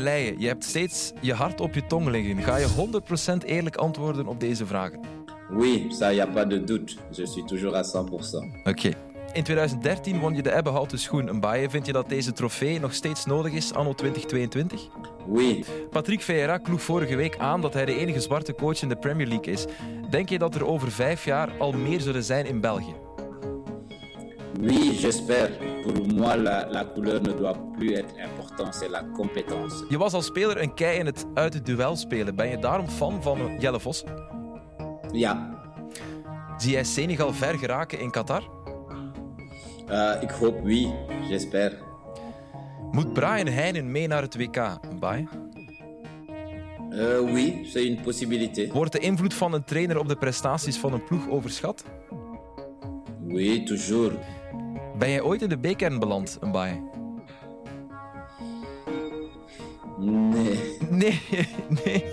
Leijen, je hebt steeds je hart op je tong liggen. Ga je 100% eerlijk antwoorden op deze vragen? Oui, ça, y a pas de doute. Je suis toujours à 100%. Oké. In 2013 won je de Ebbehouten schoen Mbaye. Vind je dat deze trofee nog steeds nodig is anno 2022? Oui, Patrick Vieira kloeg vorige week aan dat hij de enige zwarte coach in de Premier League is. Denk je dat er over vijf jaar al meer zullen zijn in België? oui, j'espère. Pour moi, la, la couleur ne doit plus être importante, c'est la compétence. Je was als speler een kei in het uit het duel spelen. Ben je daarom fan van Jelle Vossen? Ja, Zie jij Senegal ver geraken in Qatar? Euh, ik hoop oui, j'espère. Moet Brian Heijnen mee naar het WK, Mbaye? Euh, oui, c'est une possibilité. Wordt de invloed van een trainer op de prestaties van een ploeg overschat? Oui, toujours. Ben jij ooit in de B-kern beland, Mbaye? Nee. Nee, nee.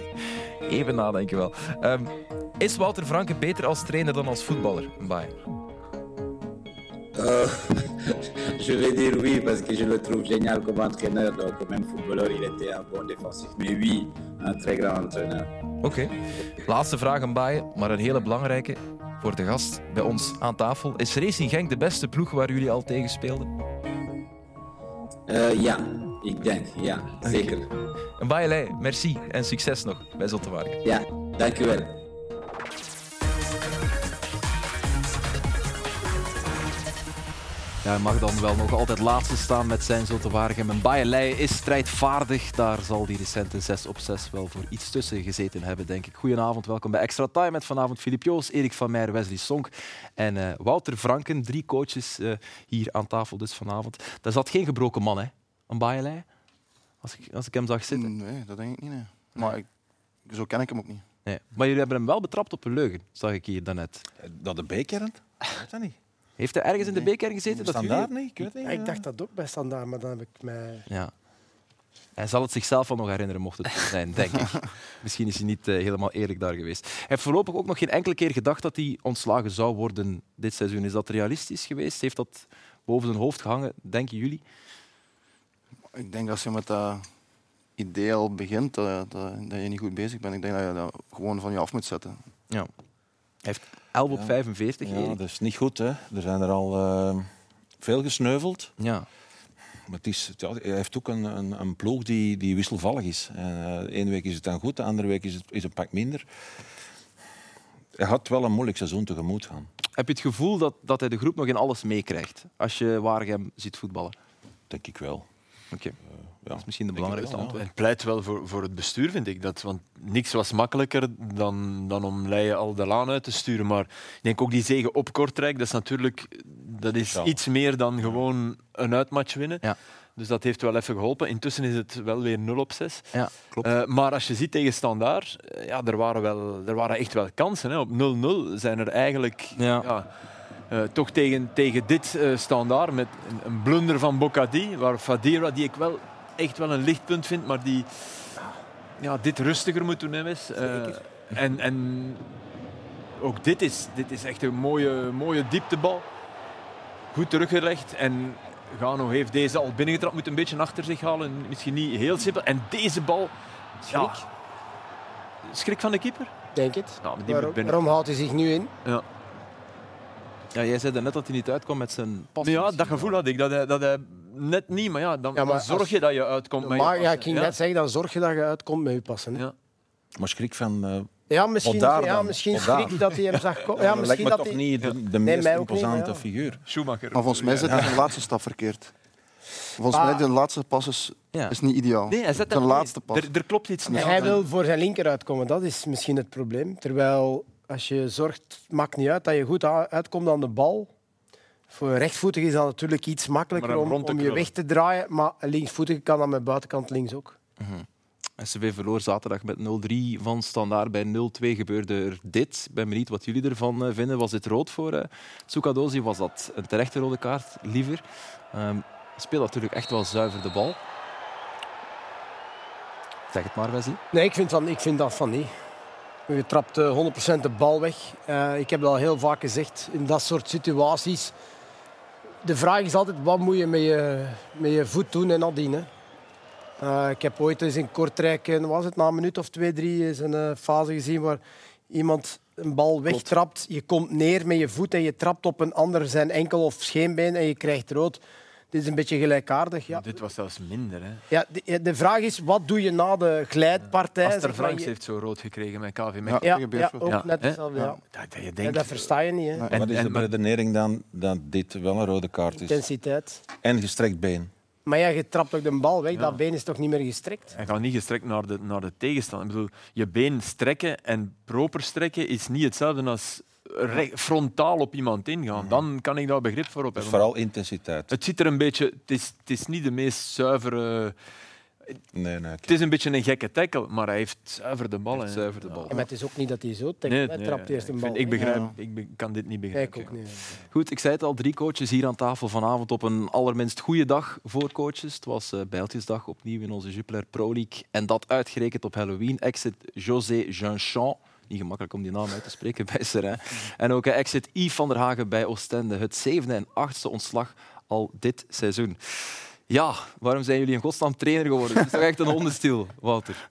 Even nadenken wel. Ehm, is Wouter Franke beter als trainer dan als voetballer, Mbaye? Euh, je vais dire oui parce que je le trouve génial comme entraîneur. Donc, même footballeur, il était un bon défensif. Mais oui, un très grand entraîneur. Oké. Laatste vraag, Mbaye, maar een hele belangrijke voor de gast bij ons aan tafel. Is Racing Genk de beste ploeg waar jullie al tegen speelden? Euh, ja, ik denk, ja, zeker. Mbaye Leij, merci en succes nog bij Zottewaargen. Ja, dank u wel. Ja, hij mag dan wel nog altijd laatste staan met zijn Zultewaardigem. En Bayerlei is strijdvaardig. Daar zal die recente 6 op 6 wel voor iets tussen gezeten hebben, denk ik. Goedenavond, welkom bij Extra Time met vanavond Filip Joos, Erik van Meijer, Wesley Sonk en eh, Wouter Franken. Drie coaches eh, hier aan tafel dus vanavond. Daar zat geen gebroken man, hè, aan Bayerlei. Als ik, als ik hem zag zitten. Nee, dat denk ik niet. Nee. Maar ik, zo ken ik hem ook niet. Nee. Maar jullie hebben hem wel betrapt op een leugen, zag ik hier daarnet. Dat de B-kern? Ik weet dat niet. Heeft hij ergens in de beker gezeten? dat Standaard jullie- niet? Ik weet niet. Ja, ik dacht dat ook bij standaard, maar dan heb ik mij. Ja. Hij zal het zichzelf wel nog herinneren, mocht het zo zijn, denk ik. Misschien is hij niet eh, helemaal eerlijk daar geweest. Hij heeft voorlopig ook nog geen enkele keer gedacht dat hij ontslagen zou worden dit seizoen. Is dat realistisch geweest? Heeft dat boven zijn hoofd gehangen, denken jullie? Ik denk dat als je met dat idee al begint, dat, dat, dat je niet goed bezig bent. Ik denk dat je dat gewoon van je af moet zetten. Ja. Hij heeft 11 op Ja. 45. Ja, Erik. dat is niet goed. Hè. Er zijn er al eh, veel gesneuveld. ja. Maar het is, ja, hij heeft ook een, een, een ploeg die, die wisselvallig is. Eh, de ene week is het dan goed, de andere week is het, is een pak minder. Hij had wel een moeilijk seizoen tegemoet gaan. Heb je het gevoel dat, dat hij de groep nog in alles meekrijgt als je Waregem ziet voetballen? Denk ik wel. Oké. Ja, Dat is misschien de belangrijkste wel, antwoord. Het pleit wel voor, voor het bestuur, vind ik. Dat, want niks was makkelijker dan, dan om Leijen al de laan uit te sturen. Maar ik denk ook die zegen op Kortrijk, dat is natuurlijk dat is Ja. iets meer dan gewoon een uitmatch winnen. Ja. Dus dat heeft wel even geholpen. Intussen is het wel weer 0 op 6. Ja, klopt. Eh, maar als je ziet tegen Standaard, eh, ja, er, waren wel, er waren echt wel kansen. Hè. Op 0-0 zijn er eigenlijk Ja. Eh, toch tegen, tegen dit eh Standaard met een, een blunder van Bocadi, waar Fadira, die ik wel echt wel een lichtpunt vind, maar die ja, dit rustiger moet doen. Eh, en, en ook dit is, dit is echt een mooie, mooie dieptebal. Goed teruggelegd. En Gano heeft deze al binnengetrapt, moet een beetje achter zich halen. Misschien niet heel simpel. En deze bal... Ja, schrik van de keeper? Denk het. Nou, waarom houdt hij zich nu in? Ja. Ja, jij zei net dat hij niet uitkwam met zijn pas. ja, dat gevoel had ik. Dat hij, dat hij net niet, maar ja, dan, Ja, maar dan zorg als- je dat je uitkomt met je Maar ja, passen. ik ging net zeggen, dan zorg je dat je uitkomt met je passen. hè. Ja. Maar schrik van... eh Ja, misschien, daar ja, misschien schrik dat hij hem zag komen. Ja, dat lijkt misschien me dat toch hij... niet de, de Nee, meest niet, imposante ja. figuur. Schumacher. Maar volgens mij zit hij de laatste stap verkeerd. Volgens Ah. mij de laatste pas is, Ja. is niet ideaal. Nee, hij zet de dat- laatste pas. Er, er klopt iets niet. Hij wil voor zijn linker uitkomen, dat is misschien het probleem. Terwijl als je zorgt, maakt niet uit dat je goed uitkomt aan de bal. Voor een rechtvoetige is dat natuurlijk iets makkelijker om om, je krullen. weg te draaien. Maar een linksvoetige kan dan met buitenkant links ook. SCV verloor zaterdag met 0-3 van Standaard. Bij 0-2 gebeurde er dit. Ik ben benieuwd wat jullie ervan eh, vinden. Was dit rood voor eh Sukadozi? Was dat een terechte rode kaart? Liever. Ehm speelt natuurlijk echt wel zuiver de bal. Zeg het maar, Wesley. Nee, ik vind, van, ik vind dat van niet. Je trapt eh, 100% de bal weg. Eh, ik heb dat al heel vaak gezegd in dat soort situaties. De vraag is altijd, wat moet je met je, met je voet doen en nadien. Hè? Eh, ik heb ooit eens in Kortrijk, eh, was het na een minuut of twee, drie, eens een eh, fase gezien waar iemand een bal wegtrapt. Je komt neer met je voet en je trapt op een ander zijn enkel of scheenbeen en je krijgt rood. Dit is een beetje gelijkaardig. Ja. Dit was zelfs minder. Hè. Ja, de, de vraag is, wat doe je na de glijdpartij? Aster zeg maar. Franks Je- heeft zo rood gekregen met KV Ja. Mechelen. ja, ja, ook Ja, net hetzelfde. Ja. Dat, dat je Ja, denkt, dat versta je niet. Hè. Maar En- wat is de en- redenering dan dat dit wel een rode kaart is? Intensiteit. En gestrekt been. Maar ja, je trapt toch de bal weg, Ja. dat been is toch niet meer gestrekt? Hij gaat niet gestrekt naar de, naar de tegenstander. Ik bedoel, je been strekken en proper strekken is niet hetzelfde als frontaal op iemand ingaan. Dan kan ik daar begrip voor op Dus hebben. vooral intensiteit. Het ziet er een beetje... Het is, het is niet de meest zuivere... Nee, nee. Het is een beetje een gekke tackle, maar hij heeft zuiver de bal. Zuiver de bal. Ja, maar het is ook niet dat hij zo tikt. Nee, hij nee, trapt nee, eerst een ik bal. vind- Ik, weg. begrijp, Ja. ik be- kan dit niet Kijk begrijpen. ook niet. Goed, ik zei het al, drie coaches hier aan tafel vanavond op een allerminst goede dag voor coaches. Het was eh Bijltjesdag opnieuw in onze Jupiler Pro League. En dat uitgerekend op Halloween. Exit José Jeanchamp. Niet gemakkelijk om die naam uit te spreken bij Seraing. En ook exit Yves van der Hagen bij Oostende. Het zevende en achtste ontslag al dit seizoen. Ja, waarom zijn jullie in godsnaam trainer geworden? Het is toch echt een hondenstil, Wouter?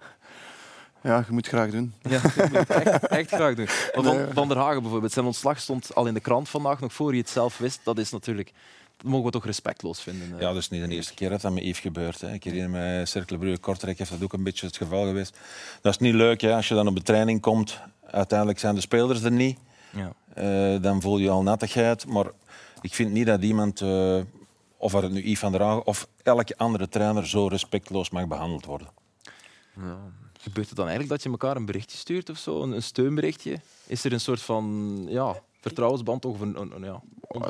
Ja, je moet het graag doen. Ja, dat moet ik echt, echt graag doen. Van, van der Hagen bijvoorbeeld, zijn ontslag stond al in de krant vandaag, nog voor hij het zelf wist. Dat is natuurlijk, dat mogen we toch respectloos vinden. Ja, dat is niet de eerste keer dat dat met Yves gebeurt. Hè. Ik herinner me, Cercle Kortrijk heeft dat ook een beetje het geval geweest. Dat is niet leuk hè, als je dan op de training komt. Uiteindelijk zijn de spelers er niet. Ja. Eh, dan voel je al nattigheid. Maar ik vind niet dat iemand, eh, of het nu Yves van der of elke andere trainer, zo respectloos mag behandeld worden. Gebeurt het dan eigenlijk dat je elkaar een berichtje stuurt of zo, een, een steunberichtje? Is er een soort van ja, vertrouwensband of een, een, een- ja,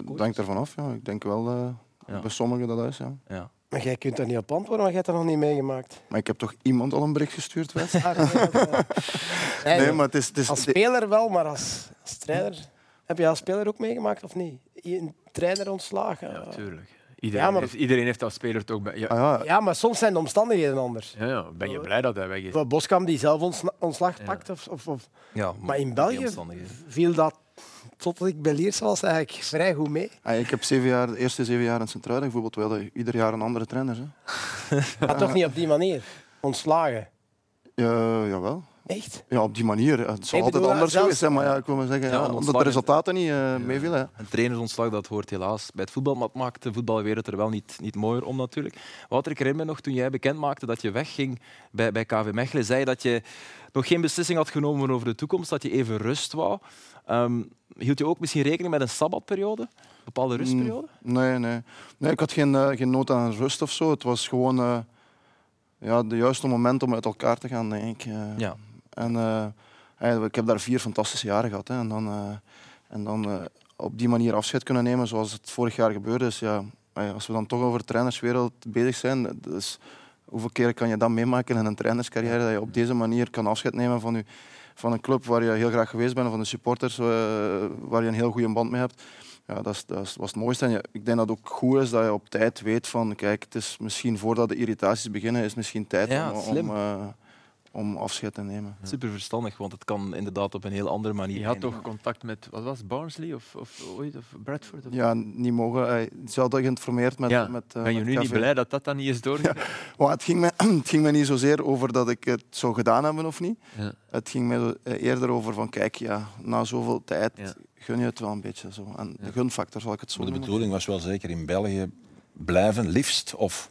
Het hangt ervan af. Ja. Ik denk wel eh Ja. bij sommigen dat is. Ja. ja. Maar jij kunt daar niet op antwoorden, want jij hebt dat nog niet meegemaakt. Maar ik heb toch iemand al een bericht gestuurd, Wes? Ah, nee, dat, nee, Nee, maar het is... Het is Als speler wel, maar als, als trainer... Heb je als speler ook meegemaakt of niet? Een trainer ontslagen? Ja, tuurlijk. Iedereen, Ja, maar- heeft, iedereen heeft als speler toch... bij- Ja, Ah, ja, Ja, maar soms zijn de omstandigheden anders. ja, ja, ben je blij dat hij weg is? Boskamp die zelf ontsla- ontslag pakt. Of, of, of- ja Maar in België viel dat, totdat ik bij Liers was, eigenlijk vrij goed mee. Ah, ik heb zeven jaar, de eerste zeven jaar in Sint-Truiden bijvoorbeeld wel eh, ieder jaar een andere trainer. Hè. Maar toch niet op die manier. Ontslagen. Ja, jawel. Echt? Ja, op die manier. Het zal altijd bedoel, anders zelfs- geweest zijn, maar ja, ik wil maar zeggen, Ja, ja, omdat de resultaten niet eh meevielen. hè. Een trainersontslag dat hoort helaas bij het voetbal, maar het maakt de voetbalwereld er wel niet, niet mooier om natuurlijk. Wouter, ik herinner me nog toen jij bekend maakte dat je wegging bij, bij KV Mechelen, zei je dat je nog geen beslissing had genomen over de toekomst, dat je even rust wou. Ehm, hield je ook misschien rekening met een sabbatperiode? Een bepaalde rustperiode? Nee, nee. nee ik had geen, eh, geen nood aan rust of zo. Het was gewoon eh ja, de juiste moment om uit elkaar te gaan, denk ik. eh. Ja. En ik heb daar vier fantastische jaren gehad. Hè. En dan, en dan op die manier afscheid kunnen nemen zoals het vorig jaar gebeurde. is ja, als we dan toch over de trainerswereld bezig zijn, dus hoeveel keren kan je dat meemaken in een trainerscarrière, dat je op deze manier kan afscheid nemen van, je, van een club waar je heel graag geweest bent, of van de supporters eh, waar je een heel goede band mee hebt. Ja, dat, is, dat was het mooiste. En je- ik denk dat het ook goed is dat je op tijd weet van, kijk, het is misschien voordat de irritaties beginnen, is het misschien tijd Ja, om, slim. om, eh, om afscheid te nemen. Super verstandig, want het kan inderdaad op een heel andere manier. Je had eindigen. toch contact met, wat was Barnsley of, of, ooit, of Bradford? Of? Ja, niet mogen. Hij ze hadden geïnformeerd met, Ja, met eh, ben je met nu niet blij dat dat dan niet is doorgegaan? Maar het, ging mij, het ging mij niet zozeer over dat ik het zou gedaan hebben of niet. Ja. Het ging mij zo- eh, eerder over van, kijk, ja, na zoveel tijd Ja. gun je het wel een beetje. Zo. En de gunfactor zal ik het zo Maar de noemen. bedoeling was wel zeker in België blijven, liefst. Of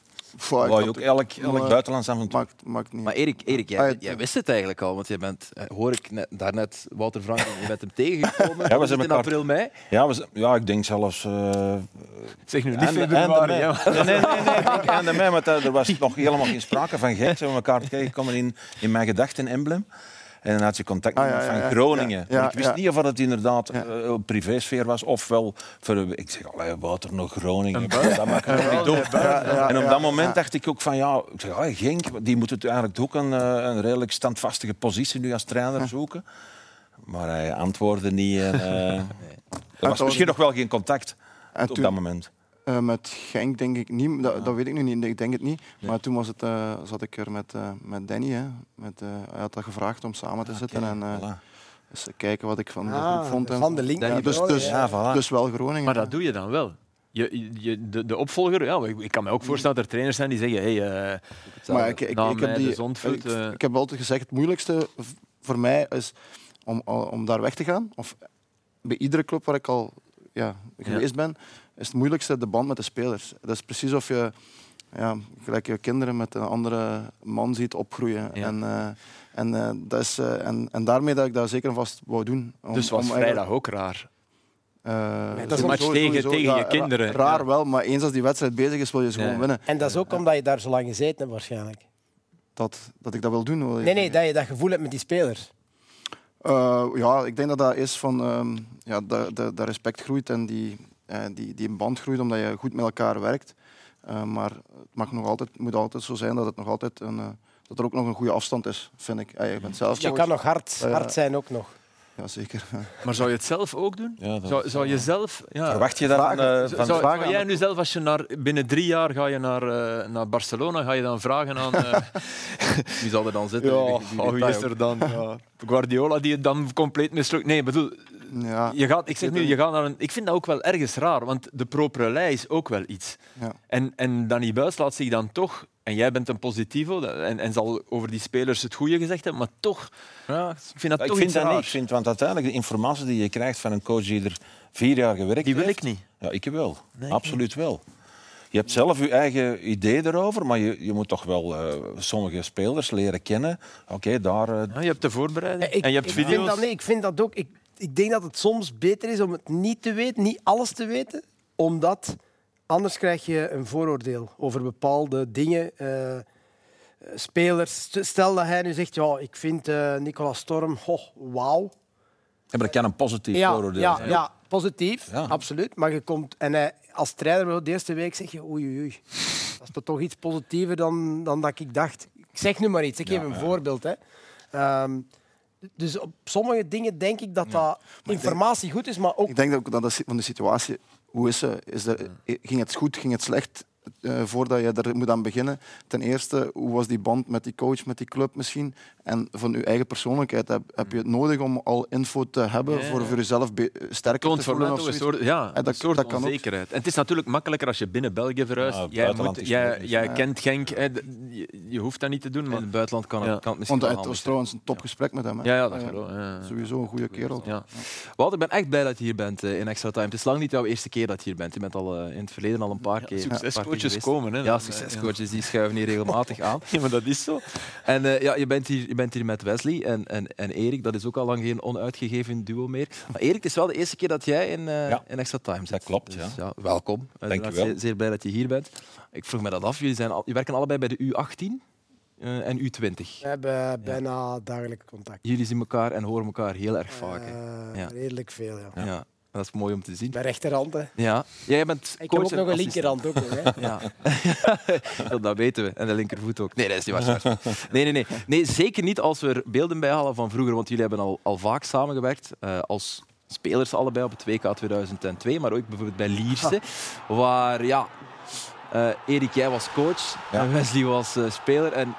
Wou je ook elk, elk Maar- buitenlands avontuur? Maakt, maakt niet. Maar Erik, Erik jij, Ah, jij wist het eigenlijk al, want je bent, eh, hoor ik net, daarnet Wouter Frank, je bent hem tegengekomen Ja, we was zijn het in elkaar- april, mei. Ja, we, ja, ik denk zelfs... eh, Zeg nu niet februari. ja. mei. Nee, nee, nee, mei, want eh, er was nog helemaal geen sprake van Gent. Zijn we elkaar tegengekomen in, in mijn gedachten emblem. En dan had je contact met Ah, ja, iemand ja, van ja. Groningen. Maar ik wist ja. niet of het inderdaad Ja. eh, op privésfeer was, ofwel voor... een- Ik zeg, allee, Wouter, nog Groningen. Dat mag ik nog niet doen. En op dat moment dacht ik ook van, ja, ik zeg, ah, Genk, die moet het eigenlijk ook een, eh, een redelijk standvastige positie nu als trainer zoeken. Maar hij antwoordde niet. En, eh, Er was was- misschien nog wel geen contact En op toen- dat moment. Eh, met Genk denk ik niet, dat, dat weet ik nu niet, ik denk het niet. Maar toen was het, eh, zat ik er met, eh, met Danny. Hè. Met, eh, hij had dat gevraagd om samen te zitten en eh, Voilà. eens kijken wat ik van de Ah, groep vond. van de link. Ja, dus, Groningen, dus, ja. Ja, voilà. dus wel Groningen. Maar dat doe je dan wel. Je je, de, de opvolger, ja, ik, ik kan me ook voorstellen dat er trainers zijn die zeggen: hey, uh, maar ik, ik, na ik, heb die, ik, ik heb altijd gezegd, het moeilijkste voor mij is om, om daar weg te gaan. Of bij iedere club waar ik al ja, geweest ben, is het moeilijkste de band met de spelers. Dat is precies of je ja, gelijk je kinderen met een andere man ziet opgroeien. Ja. En, eh, en, eh, dat is, eh, en, en daarmee dat ik dat zeker en vast wou doen. Om- dus was om vrijdag eigenlijk, ook raar. eh, dat is een match tegen- sowieso, tegen je kinderen. Raar Ja. wel, maar eens als die wedstrijd bezig is, wil je ze gewoon winnen. En dat is ook omdat je daar zo lang gezeten hebt waarschijnlijk. Dat, dat ik dat wil doen. wil Nee, nee, dat je dat gevoel hebt met die spelers. Eh, ja, ik denk dat dat is van ehm, ja, dat, dat, dat respect groeit en die, eh, die, die band groeit omdat je goed met elkaar werkt. Eh, maar het mag nog altijd, moet altijd zo zijn dat, het nog altijd een, eh, dat er ook nog een goede afstand is, vind ik. Je bent zelf Je kan nog hard, hard zijn ook nog. Ja, zeker. Maar zou je het zelf ook doen? Ja, Zou, zou je zelf... Ja. Verwacht je dat van, Vragen. eh, Zou, van zou, vragen zou jij aan- nu zelf, als je naar, binnen drie jaar ga je naar, eh, naar Barcelona, ga je dan vragen aan... eh, Wie zal er dan zitten? ja, Wie- wie oh, wie is er dan? Ja. Guardiola die het dan compleet mislukt. Nee, bedoel, Ja, je gaat, ik zeg nu, je gaat naar een... Ik vind dat ook wel ergens raar, want de propere lei is ook wel iets. ja. En, en Danny Buis laat zich dan toch... En jij bent een positivo en, en zal over die spelers het goede gezegd hebben, maar toch... Ja, Ik vind dat ik toch vind iets dat niet. Ik vind, want uiteindelijk de informatie die je krijgt van een coach die er vier jaar gewerkt Die wil heeft... ik niet. Ja, ik wel. Nee, Absoluut wel. Je hebt zelf je eigen idee erover, maar je, je moet toch wel eh, sommige spelers leren kennen. Oké, daar... eh, Ja, je hebt de voorbereiding Ik, en je hebt ik video's. Vind dat, nee, ik vind dat ook. Ik, ik denk dat het soms beter is om het niet te weten, niet alles te weten, omdat anders krijg je een vooroordeel over bepaalde dingen. eh, spelers. St- Stel dat hij nu zegt, ja, ik vind eh Nicolas Storm, oh, wauw. ja, maar dat kan een positief Ja, vooroordeel ja, zijn. ja, positief, Ja. absoluut. Maar je komt, en hij, als trainer de eerste week zeg je, oei, oei, oei. Dat is toch toch iets positiever dan, dan dat ik dacht. Ik zeg nu maar iets, ik geef een voorbeeld. Hè. Ehm, dus op sommige dingen denk ik dat dat informatie goed is, maar ook Ik denk ook dat de, si- van de situatie, hoe is ze? Is er, ging het goed, ging het slecht eh, voordat je er moet aan beginnen? Ten eerste, hoe was die band met die coach, met die club misschien? En van je eigen persoonlijkheid, heb, heb je het nodig om al info te hebben Ja, ja. voor, voor jezelf sterker te voelen? of een soort, ja, En dat- een soort dat kan ook. En het is natuurlijk makkelijker als je binnen België verhuist. Ja, jij moet, jij, moeilijk. jij Ja. kent Genk, hè, je, je hoeft dat niet te doen. In Maar... het buitenland kan het, Ja. kan het misschien Want het was trouwens een topgesprek met hem. hè. Ja, ja, dat Ja, geloof. Sowieso een goede kerel. Ja. Wout, ik ben echt blij dat je hier bent eh, in Extra Time. Het is lang niet jouw eerste keer dat je hier bent. Je bent al eh, in het verleden al een paar keer. paar Succescoaches geweest. komen. Hè, Ja, dan, eh, succescoaches die schuiven hier regelmatig aan. Ja, maar dat is zo. En eh, ja, je, bent hier, je bent hier met Wesley en, en, en Erik. Dat is ook al lang geen onuitgegeven duo meer. Maar Erik, het is wel de eerste keer dat jij in, eh, Ja. in Extra Time zit. Dat klopt, Dus, ja. welkom. Uiteraard wel. Zeer, zeer blij dat je hier bent. Ik vroeg me dat af. Jullie, zijn al, jullie werken allebei bij de U18 eh, en U20. we hebben bijna dagelijks contact. Jullie zien elkaar en horen elkaar heel erg vaak. Ja. Redelijk veel, ja. Dat is mooi om te zien. Bij rechterhand, hè. Ja. Jij bent Ik heb ook nog een linkerhand. Ook nog, hè. Ja. dat, dat weten we. En de linkervoet ook. Nee, dat is niet waar. Nee, nee, nee. nee, zeker niet als we er beelden bij halen van vroeger, want jullie hebben al, al vaak samengewerkt eh, als spelers allebei op het WK 2002, maar ook bijvoorbeeld bij Lierse, waar ja, eh, Erik, jij was coach Ja. en Wesley was eh, speler. En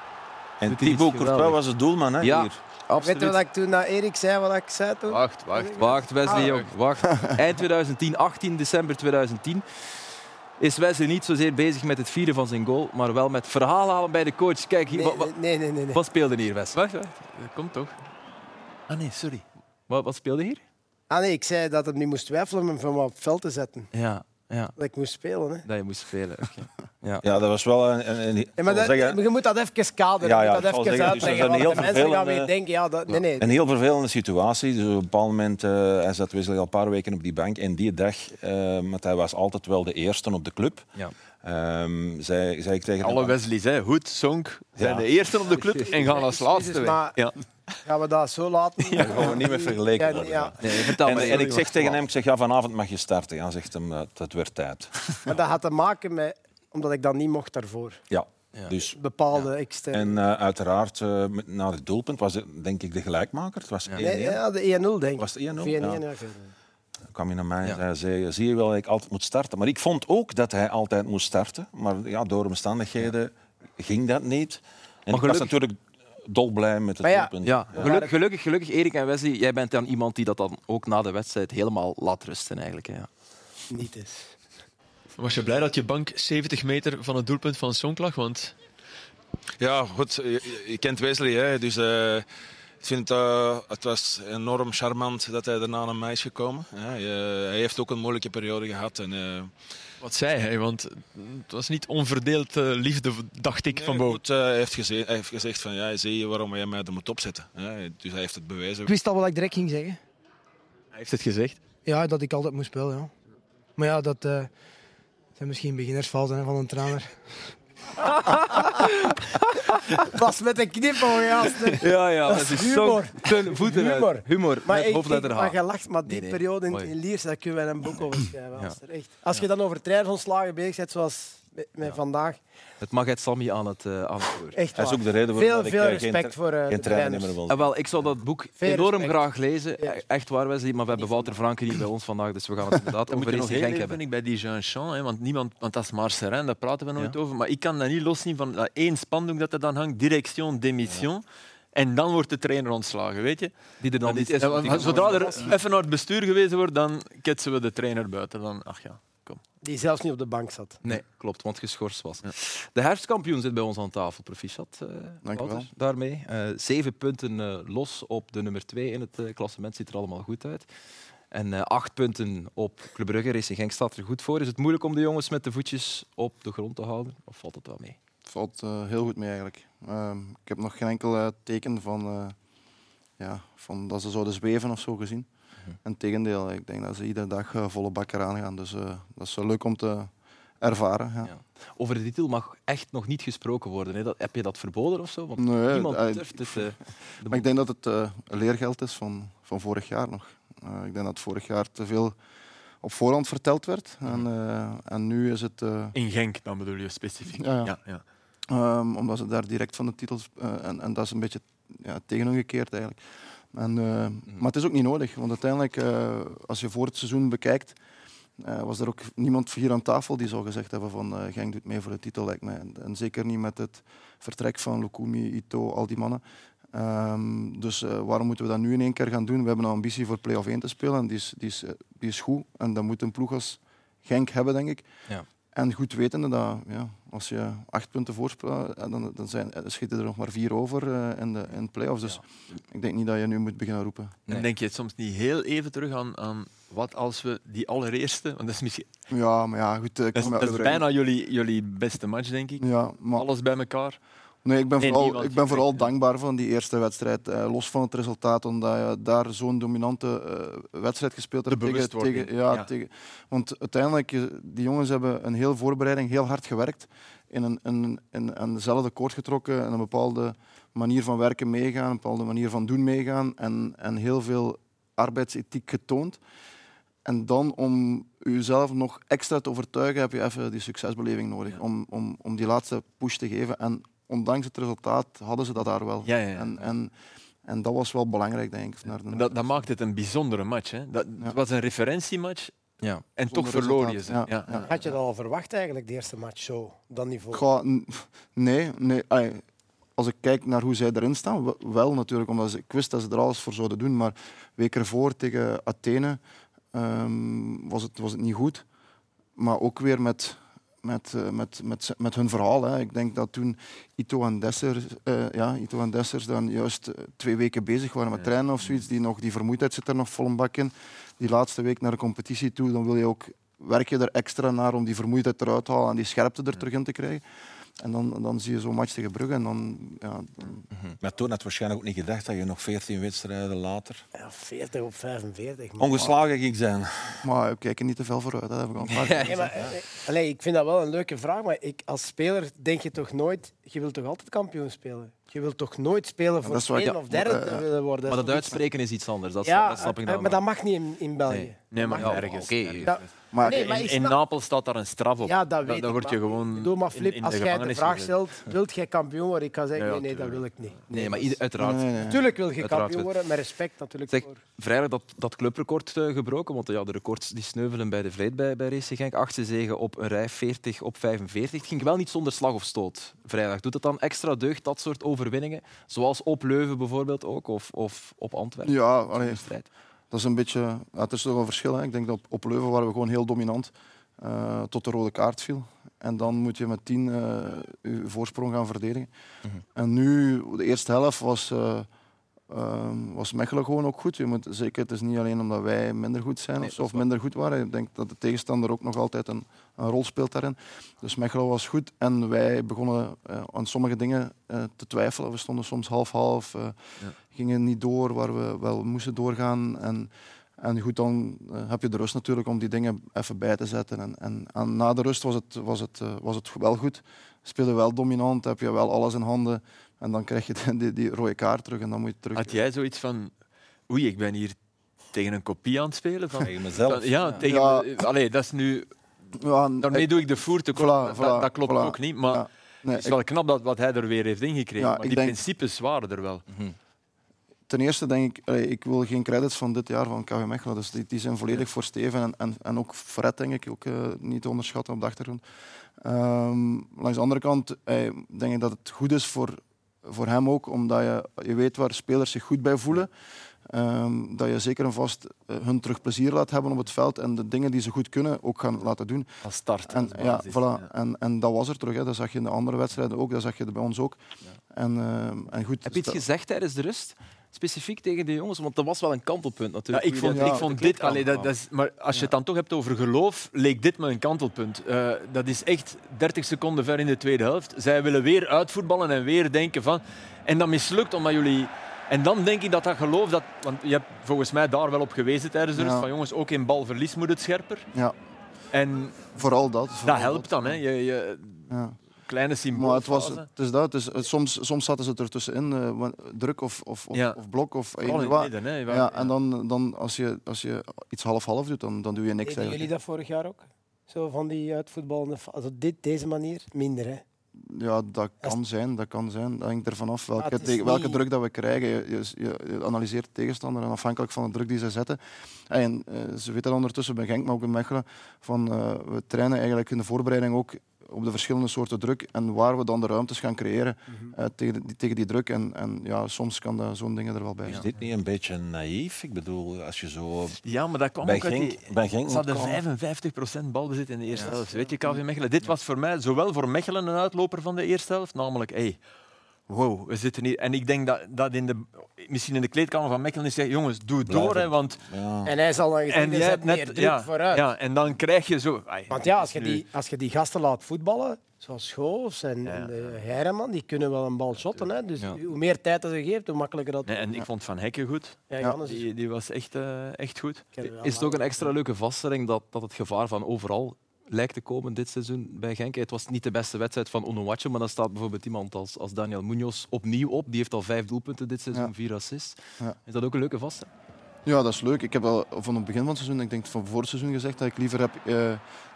En Thibaut Courtois was het doelman. Hè, Ja. hier. Absoluut. Weet je wat ik toen naar Erik zei, wat ik zei toen? Wacht, wacht. Wacht, Wesley, Ah. jong. Wacht. Eind 2010, 18 december 2010, is Wesley niet zozeer bezig met het vieren van zijn goal, maar wel met verhaal halen bij de coach. Kijk, hier, Nee, nee, nee, nee. nee. wat speelde hier, Wesley? Wacht, wacht. Dat komt toch? Ah nee, sorry. Wat, wat speelde hier? Ah nee, ik zei dat hij niet moest twijfelen om hem van me op het veld te zetten. Ja, ja, Dat ik moest spelen. Hè. dat je moest spelen. oké. Ja. Ja, dat was wel een... een, een Ja, maar dat, zeggen, je moet dat even kaderen. Ja, je ja, moet dat even zeggen, dus uitleggen. een want heel de mensen gaan vervelende- weer denken, ja, dat, nee, nee. Een heel vervelende situatie. Dus op een bepaald moment, eh, hij zat Wesley al een paar weken op die bank. En die dag, want hij was altijd wel de eerste op de club, Ja. ehm, zei, zei ik tegen Alle. Wesley's, hè. Hoed, Sonk, zijn Ja. de eerste op de club en gaan als laatste weg. maar- Ja. Gaan we dat zo laten? Dat gaan we niet meer vergeleken Ja, worden. ja. Nee, En, ik zeg tegen hem, ik zeg, ja, vanavond mag je starten. Ja, zegt hem, eh, het werd tijd. Maar dat had te maken met... Omdat ik dat niet mocht daarvoor. Ja, Ja. dus... Bepaalde externe... En eh, uiteraard, eh, met- na het doelpunt was het denk ik de gelijkmaker. Het was 1-1. Nee, ja, de 1-0 denk ik. Was het 1-0? 4-1, Ja. ja. Dan kwam hij naar mij Ja. en zei, zei, zie je wel dat ik altijd moet starten. Maar ik vond ook dat hij altijd moest starten. Maar ja, door omstandigheden ging dat niet. En ik was natuurlijk dolblij met het Maar ja, doelpunt. Ja, gelukkig, gelukkig, gelukkig, Erik en Wesley, jij bent dan iemand die dat dan ook na de wedstrijd helemaal laat rusten eigenlijk. hè, Ja. Niet eens. Was je blij dat je bank 70 meter van het doelpunt van Sonk lag? Want Ja, goed. Je, je kent Wesley, hè, dus eh, ik vind uh, het was enorm charmant dat hij daarna naar mij is gekomen. Ja, hij heeft ook een moeilijke periode gehad. En, eh, wat zei hij? Want het was niet onverdeeld eh, liefde, dacht ik, van nee, boven. goed, eh, hij, heeft geze- hij heeft gezegd van ja, zie je waarom jij mij er moet opzetten. Ja, dus hij heeft het bewezen. Ik wist al wat ik direct ging zeggen. Hij heeft het gezegd. Ja, dat ik altijd moest spelen. Ja. Maar ja, dat eh, zijn misschien beginnersfouten hè, van een trainer. Was met een knipoog, gast. Ja, ja, Dat is humor. ten voeten uit. Humor. Humor, Maar met ik, hoofdletter H. maar je lacht, maar die Nee, nee. periode in, in Liers, daar kunnen wij een boek over schrijven. Ja. Als, er echt, als je dan over trainersontslagen bezig bent, zoals met, vandaag, Het mag het Sammy aan het, eh, aan het woord. echt Dat is ook de reden waarom Veel, ik veel eh, geen, respect voor eh, geen de trainer trainers. meer wil. En wel, ik zou dat boek Veel enorm respect. graag lezen. Ja. E- Echt waar, Wesley. Maar we hebben Wouter Franke niet bij ons vandaag, dus we gaan het inderdaad over heel Genk hebben. vind ik, bij die Jean Champ, hè, want, niemand, want dat is Marcerin, daar praten we nooit Ja. over. Maar ik kan dat niet loszien van dat één spandoek dat er dan hangt, direction, démission. En dan wordt de trainer ontslagen, weet je? Die er dan niet is- zodra er even naar het bestuur gewezen wordt, dan ketsen we de trainer buiten. Dan, ach ja, Die zelfs niet op de bank zat. Nee, klopt, want geschorst was. De herfstkampioen zit bij ons aan tafel, proficiat. eh Dank. Wouter, daarmee. Eh, zeven punten eh, los op de nummer twee in het eh, klassement. Ziet er allemaal goed uit. En eh, acht punten op Club Brugge. Racing Genk staat er goed voor. Is het moeilijk om de jongens met de voetjes op de grond te houden? Of valt het wel mee? Het valt eh, heel goed mee eigenlijk. Ehm, ik heb nog geen enkel teken van, eh, ja, van dat ze zouden zweven of zo gezien. Mhm. En tegendeel, ik denk dat ze iedere dag eh, volle bak eraan gaan. Dus eh, dat is wel leuk om te ervaren. Ja. Ja. Over de titel mag echt nog niet gesproken worden. Hè? Dat, heb je dat verboden of zo? Want Nee, niemand durft het. eh, de Maar ik denk dat het eh, een leergeld is van, van vorig jaar nog. Eh, ik denk dat vorig jaar te veel op voorhand verteld werd. En, eh, en nu is het... eh, In Genk dan bedoel je specifiek. Ja, ja. Ja, ja. Ehm, omdat ze daar direct van de titels. eh, en, en dat is een beetje ja, tegenovergekeerd eigenlijk. En, eh, Maar het is ook niet nodig, want uiteindelijk, eh, als je voor het seizoen bekijkt, eh, was er ook niemand hier aan tafel die zou gezegd hebben van Genk doet mee voor de titel, lijkt mij. En, en zeker niet met het vertrek van Lukumi, Ito, al die mannen. Ehm, dus waarom moeten we dat nu in één keer gaan doen? We hebben een ambitie voor play-off 1 te spelen en die is, die, is, die is goed. En dat moet een ploeg als Genk hebben, denk ik. Ja. En goed wetende dat ja, als je acht punten voorspeelt, eh, dan, dan, zijn, dan schieten er nog maar vier over eh, in de, in de play-offs. Dus ik denk niet dat je nu moet beginnen roepen. Nee. En denk je soms niet heel even terug aan, aan wat als we die allereerste, want dat is, misschien, Ja, maar ja, goed. eh, ik dat is, dat bijna jullie, jullie beste match, denk ik. Ja, maar Alles bij elkaar. Nee, ik ben vooral, ik ben vooral dankbaar van die eerste wedstrijd. eh, los van het resultaat, omdat je daar zo'n dominante eh, wedstrijd gespeeld hebt. De bewustwording, tegen, ja, ja. Tegen, want uiteindelijk, eh, die jongens hebben een heel voorbereiding heel hard gewerkt. In een, in, in, aan dezelfde koord getrokken en een bepaalde manier van werken meegaan, een bepaalde manier van doen meegaan en, en heel veel arbeidsethiek getoond. En dan om jezelf nog extra te overtuigen, heb je even die succesbeleving nodig. Om, om, om die laatste push te geven. En ondanks het resultaat hadden ze dat daar wel. Ja, ja, ja. En, en, en dat was wel belangrijk, denk ik. Naar de Dat, dat maakt het een bijzondere match. Hè. Dat, Ja. Het was een referentiematch Ja. en toch verloor je ze. resultaat, Ja. ja, ja. Had je dat al verwacht eigenlijk, de eerste match, zo, dat niveau? Goh, nee, nee. ai, als ik kijk naar hoe zij erin staan, we- wel natuurlijk, omdat ze, ik wist dat ze er alles voor zouden doen. Maar week ervoor tegen Athene ehm, was, het, was het niet goed. Maar ook weer met, met, eh, met, met, met hun verhaal. Hè. Ik denk dat toen Ito en Dessers, eh, ja, Ito en Dessers dan juist eh, twee weken bezig waren met trainen of zoiets. Die, nog, die vermoeidheid zit er nog vol een bak in. Die laatste week naar de competitie toe, dan wil je ook, werk je er extra naar om die vermoeidheid eruit te halen en die scherpte er terug in te krijgen. En dan, dan zie je zo'n match tegen Brugge en dan... Ja, dan- Maar toen had je waarschijnlijk ook niet gedacht dat je nog 14 wedstrijden later Ja, 40 op 45. man. ongeslagen ging zijn. maar we kijken niet te veel vooruit, dat heb ik al Nee, maar, eh, eh, allee, ik vind dat wel een leuke vraag, maar ik, als speler denk je toch nooit... Je wilt toch altijd kampioen spelen? Je wilt toch nooit spelen voor tweede of derde eh, te willen worden? Maar dat uitspreken is iets anders. Dat, Ja, dat snap ik eh, dan maar dat mag niet in, in België. Nee. Nee, maar Ja, ergens. oké. ergens. Maar Nee, maar In, Napels staat daar een straf op. ja, dat weet dan word je maar- gewoon. Bedoel, maar Flip, in- in als jij de vraag stelt, wilt jij kampioen worden? Ik kan zeggen, Ja, nee, nee, dat tuurlijk. wil ik niet. Nee, maar ieder- uiteraard. Nee, nee, nee. Natuurlijk wil je Uiteraard kampioen worden, met respect natuurlijk. Zeg, voor. vrijdag dat, dat clubrecord eh, gebroken, want ja, de records die sneuvelen bij de Vleet bij, bij Racing Genk. Achtste zegen op een rij, 40 op 45. Het ging wel niet zonder slag of stoot vrijdag. Doet het dan extra deugd, dat soort overwinningen? Zoals op Leuven bijvoorbeeld ook, of, of op Antwerpen? Ja, in allee, de strijd. Dat is een beetje... Het is toch een verschil. Hè. Ik denk dat op, op Leuven waren we gewoon heel dominant. eh, tot de rode kaart viel. En dan moet je met tien eh, je voorsprong gaan verdedigen. Mhm. En nu, de eerste helft was, eh, ehm, was Mechelen gewoon ook goed. Je moet, zeker, het is niet alleen omdat wij minder goed zijn Nee, of, of minder goed waren. Ik denk dat de tegenstander ook nog altijd een, een rol speelt daarin. Dus Mechelen was goed en wij begonnen eh, aan sommige dingen eh, te twijfelen. We stonden soms half-half, eh, gingen niet door waar we wel moesten doorgaan. En, en goed, dan eh, heb je de rust natuurlijk om die dingen even bij te zetten. En, en, en na de rust was het, was, het, eh, was het wel goed. Speelde wel dominant, heb je wel alles in handen. En dan krijg je die, die, die rode kaart terug en dan moet je terug. Had jij zoiets van, oei, ik ben hier tegen een kopie aan het spelen? Van, Tegen mezelf. van- ja, tegen, Ja. Allee, dat is nu, Ja, daarmee doe ik de voer te. Voilà, dat, klopt voilà. ook niet, maar Ja. Nee, het is ik- wel knap dat wat hij er weer heeft ingekregen. Ja, maar die denk- principes waren er wel. ten eerste denk ik, allee, ik wil geen credits van dit jaar van KV Mechelen. Dus die, die zijn volledig voor Steven en, en, en ook Fred denk ik ook eh, niet te onderschatten op de achtergrond. Ehm, langs de andere kant eh, denk ik dat het goed is voor, voor hem ook, omdat je, je weet waar spelers zich goed bij voelen. Ehm, dat je zeker en vast eh, hun terug plezier laat hebben op het veld en de dingen die ze goed kunnen ook gaan laten doen. Als start. En, als ja, voilà. ja. En, en dat was er terug. Hè. Dat zag je in de andere wedstrijden ook, dat zag je bij ons ook. En, ehm, en goed, Heb je iets gezegd tijdens de rust? Specifiek tegen de jongens? Want dat was wel een kantelpunt Ja, natuurlijk. ik vond, Ja, ik vond dit, allee, dat, dat is, maar als je het dan toch hebt over geloof, leek dit me een kantelpunt. Eh, dat is echt 30 seconden ver in de tweede helft. Zij willen weer uitvoetballen en weer denken van. En dat mislukt omdat jullie. En dan denk ik dat dat geloof, dat, want je hebt volgens mij daar wel op gewezen tijdens de rust, Ja. van jongens, ook in balverlies moet het scherper. ja, En vooral dat. dat helpt dan, hè. Je, je, Ja. kleine symbool. Maar het, was, het is dat. Het is, het- soms, soms zaten ze er tussenin, eh, druk of, of, of, Ja. of blok. Of hè. Ja, en dan, dan als, je, als je iets half-half doet, dan, dan doe je niks Deden jullie dat vorig jaar ook? Zo van die uitvoetballende... Also dit, deze manier? Minder, hè? Ja, dat kan zijn. Dat kan zijn. Dat hangt ervan af welke, welke druk dat we krijgen. Je, je, analyseert de tegenstander en afhankelijk van de druk die ze zetten. En eh, ze weten dat ondertussen bij Genk, maar ook bij Mechelen, van eh, we trainen eigenlijk in de voorbereiding ook op de verschillende soorten druk en waar we dan de ruimtes gaan creëren Mhm. eh, tegen, die, tegen die druk. En, en ja, soms kan dat zo'n dingen er wel bij Is dit niet een beetje naïef? Ik bedoel, als je zo Ja, maar dat kwam bij ook uit die... Genk, bij Genk Ze hadden moet komen. 55% balbezit in de eerste helft. Weet je, KV Mechelen. Dit was voor mij zowel voor Mechelen een uitloper van de eerste helft, namelijk, hey, wow, we zitten hier. En ik denk dat, dat in de, misschien in de kleedkamer van Mechelen is zeggen, jongens, doe het door, hè, want Ja. En hij zal dan gezien, hebt net meer druk ja, vooruit. ja, en dan krijg je zo. ai, Want ja, als je, nu- die, als je die gasten laat voetballen, zoals Schoofs en, Ja. en de Heireman, die kunnen wel een bal shotten. Hè? Dus Ja. hoe meer tijd dat je geeft, hoe makkelijker dat... Nee, en ik vond Van Hekken goed. Die, die was echt, eh, echt goed. Is het ook een extra leuke vaststelling dat, dat het gevaar van overal lijkt te komen dit seizoen bij Genk? Het was niet de beste wedstrijd van Onuachu, maar dan staat bijvoorbeeld iemand als, als Daniel Munoz opnieuw op. Die heeft al vijf doelpunten dit seizoen, Ja. vier assists. Ja. Is dat ook een leuke vaststelling? Ja, dat is leuk. Ik heb al van het begin van het seizoen, ik denk van voor het seizoen gezegd, dat ik liever heb, eh,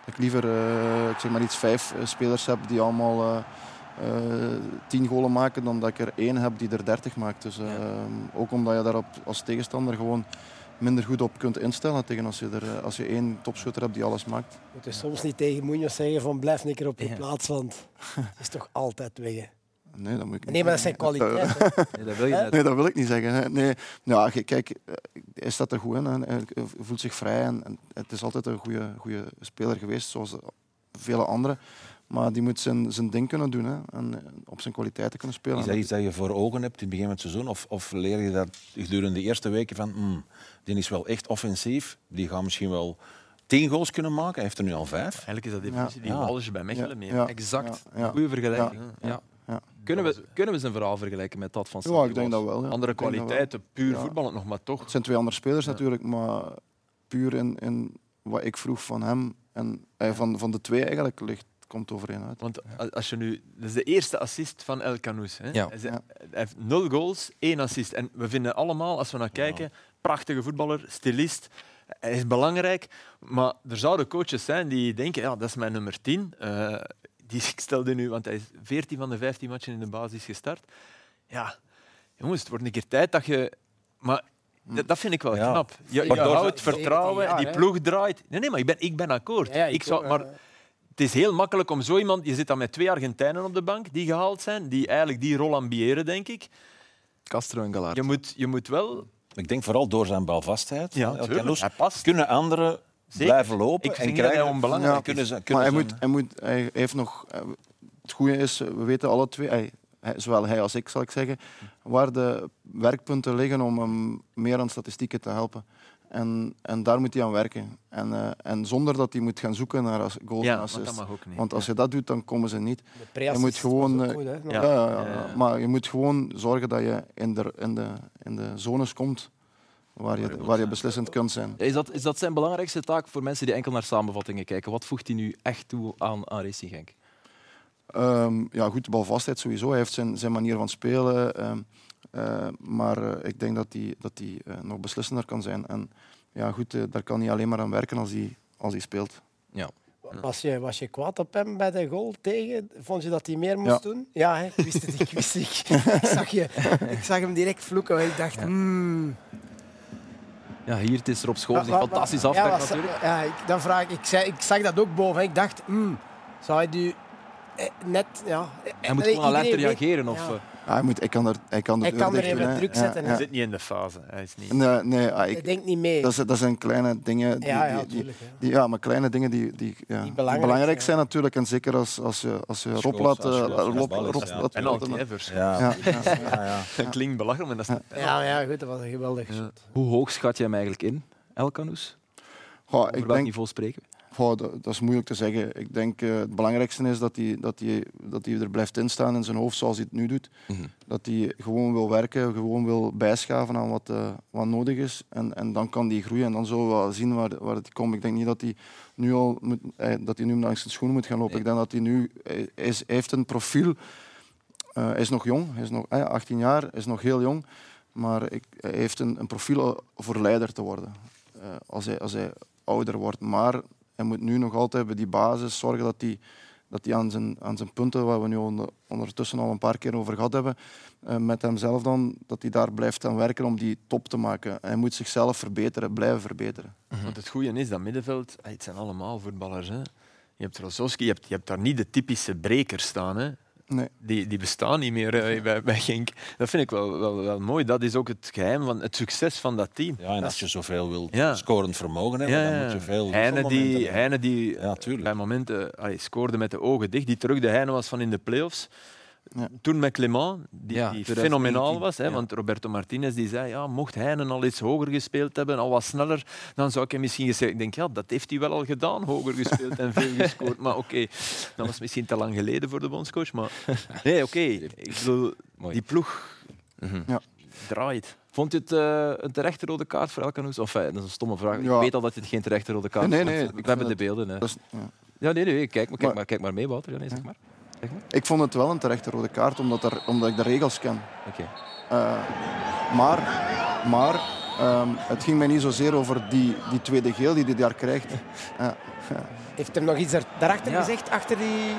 dat ik liever, eh, ik zeg maar iets, vijf eh, spelers heb die allemaal eh, tien golen maken, dan dat ik er één heb die er dertig maakt. Dus, eh, ook omdat je daar op, als tegenstander gewoon minder goed op kunt instellen tegen als je, er, eh, als je één topschutter hebt die alles maakt. Je moet dus soms niet tegen Munoz zeggen van blijf een keer op je Ja. plaats, want het is toch altijd weg. hè. Nee, dat moet ik niet Nee, maar dat zijn kwaliteiten. Nee, dat wil je net. Nee, dat wil ik niet zeggen. Nee, ja, ge- kijk, eh, hij staat er goed in. Hij voelt zich vrij. En, en het is altijd een goede, goede speler geweest, zoals vele anderen. Maar die moet zijn, zijn ding kunnen doen hè. en eh, op zijn kwaliteiten kunnen spelen. Is dat iets dat je voor ogen hebt in het begin van het seizoen? Of, of leer je dat gedurende de eerste weken van, hmm, die is wel echt offensief, die gaat misschien wel tien goals kunnen maken, hij heeft er nu al vijf. Eigenlijk is dat definitie die Ja. Wallis bij Mechelen mee. Ja. Exact. Ja, ja. Goeie vergelijking. Ja. Ja. Ja. Kunnen, we, kunnen we zijn verhaal vergelijken met dat van Ja, Santi ik denk Walsh? dat wel. Ja. Andere Ik denk dat wel. kwaliteiten, puur Ja. voetballend nog, maar toch. Het zijn twee andere spelers Ja. natuurlijk, maar puur in, in wat ik vroeg van hem en eh, van, van de twee eigenlijk ligt, komt overeen uit. Want als je nu, dat is de eerste assist van El Canoes. Hè? Ja. Hij, ze- Ja. hij heeft nul goals, één assist. En we vinden allemaal, als we naar kijken, prachtige voetballer, stilist. Hij is belangrijk, maar er zouden coaches zijn die denken, ja, dat is mijn nummer 10. Eh, die ik stelde nu, want hij is 14 van de 15 matchen in de basis gestart. Ja, jongens, het wordt een keer tijd dat je... Maar dat, dat vind ik wel Ja. knap. Je, houdt 17 vertrouwen, jaar, die ploeg draait. Nee, nee, maar ik ben, ik ben akkoord. Ja, ik zou, maar eh, het is heel makkelijk om zo iemand... Je zit dan met twee Argentijnen op de bank die gehaald zijn, die eigenlijk die rol ambiëren, denk ik. Castro en Galaert. Je moet, je moet wel... Ik denk vooral door zijn balvastheid. Ja, Hij past. kunnen anderen Zeker. blijven lopen Ik en krijgen hij onbelangrijk kunnen ze, kunnen Maar hij, moet, hij, moet, hij heeft nog... Het goede is, we weten alle twee, hij- zowel hij als ik zal ik zeggen, waar de werkpunten liggen om hem meer aan statistieken te helpen. En, en daar moet hij aan werken. En, eh, en zonder dat hij moet gaan zoeken naar goals Ja, en want dat assists. mag ook niet. Want als je dat doet, dan komen ze niet. De Je moet gewoon... eh, goed, hè. Ja. ja, ja, ja, Ja, ja. Maar je moet gewoon zorgen dat je in de, in de, in de zones komt waar je, waar je beslissend kunt zijn. Is dat, is dat zijn belangrijkste taak voor mensen die enkel naar samenvattingen kijken? Wat voegt hij nu echt toe aan, aan Racing Genk? Ehm, ja, goed, de balvastheid sowieso. Hij heeft zijn, zijn manier van spelen. ehm, eh, maar eh, ik denk dat hij, dat hij eh, nog beslissender kan zijn. En ja, goed, eh, daar kan hij alleen maar aan werken als hij, als hij speelt. Was je, was je kwaad op hem bij de goal tegen? Vond je dat hij meer moest Ja. doen? Ja, hè? ik wist het. Ik, wist het. ik, zag je, ik zag hem direct vloeken. en Ik dacht, hmm. Ja, hier het is Rob Schoofs die Wa- wa- fantastisch ja, natuurlijk. Ja, ik, dan vraag ik, ik, zei, ik zag dat ook boven. Ik dacht, hmm, zou hij nu eh, net... Ja, Hij moet gewoon alert iedereen weet- reageren. Of, ja. Ja, hij, moet, hij kan er, hij kan de Hij kan er even druk Ja, zetten, ja. Hij zit niet in de fase. Hij is niet... Nee, nee, ah, Hij ik, denkt niet mee. dat, dat zijn kleine dingen. Die, ja, ja, die- die- ja. die- ja, maar kleine dingen die, die, ja, die belangrijk belangrijk, zijn. natuurlijk. En zeker als, als je, als je Rob laat... eh, ja. laat- Penalty, laat- hè, vers. Ja. Ja, ja. Ja, ja. Dat klinkt belachelijk, maar dat is Ja, ja, goed, dat was een geweldig Ja. shot. hoe hoog schat je hem eigenlijk in, Elkanus? Goh, Over ik welk denk, niveau spreken we? Goh, dat, dat is moeilijk te zeggen. Ik denk uh, het belangrijkste is dat hij, dat, hij, dat hij er blijft instaan in zijn hoofd zoals hij het nu doet. Mhm. Dat hij gewoon wil werken, gewoon wil bijschaven aan wat, uh, wat nodig is. En, en dan kan hij groeien en dan zullen we wel zien waar, waar het komt. Ik denk niet dat hij nu al moet, eh, dat hij nu langs zijn schoenen moet gaan lopen. Nee. Ik denk dat hij nu hij is, hij heeft een profiel. Uh, hij is nog jong, hij is nog eh, 18 jaar, hij is nog heel jong. Maar ik, hij heeft een, een profiel voor leider te worden. Als, hij, als hij ouder wordt. Maar hij moet nu nog altijd bij die basis zorgen dat hij, dat hij aan, zijn, aan zijn punten, waar we nu onder, ondertussen al een paar keer over gehad hebben, uh, met hemzelf dan, dat hij daar blijft aan werken om die top te maken. Hij moet zichzelf verbeteren, blijven verbeteren. Want het goede is dat middenveld, het zijn allemaal voetballers. Hè. Je hebt Rosowski, je hebt, je hebt daar niet de typische breker staan. Hè. Nee. Die, die bestaan niet meer uh, bij, bij Genk. Dat vind ik wel, wel, wel mooi. Dat is ook het geheim van het succes van dat team. Ja, en als je zoveel wil Ja. scorend vermogen hebben, Ja, dan moet je veel Heine die. Heine die Ja, tuurlijk. bij momenten allee, scoorde met de ogen dicht, die terug de Heine was van in de play-offs. Ja. Toen met Clement, die, Ja, die 2019, fenomenaal was. Hè, ja. Want Roberto Martinez die zei, ja, mocht Heinen al iets hoger gespeeld hebben, al wat sneller, dan zou ik hem misschien gezegd... Ik denk, ja, dat heeft hij wel al gedaan, hoger gespeeld en veel gescoord. Maar oké, dat was misschien te lang geleden voor de bondscoach. Maar nee, oké. Ik bedoel, Mooi. die ploeg Mhm. Ja. draait. Vond je het eh, een terechte rode kaart voor Elkanus? Of eh, dat is een stomme vraag. Ja. Ik weet al dat het geen terechte rode kaart Nee, is. nee, nee, We hebben de beelden. Hè. Is- ja. Ja, nee, nee, kijk maar, kijk Maar- maar, kijk maar mee, Wouter. Ja, nee, zeg maar. Zeg maar. Ik vond het wel een terechte rode kaart, omdat, er, omdat ik de regels ken. Oké. Uh, maar maar um, het ging mij niet zozeer over die, die tweede geel die hij daar krijgt. Ja. Heeft hem nog iets er, daarachter Ja. gezegd, achter die,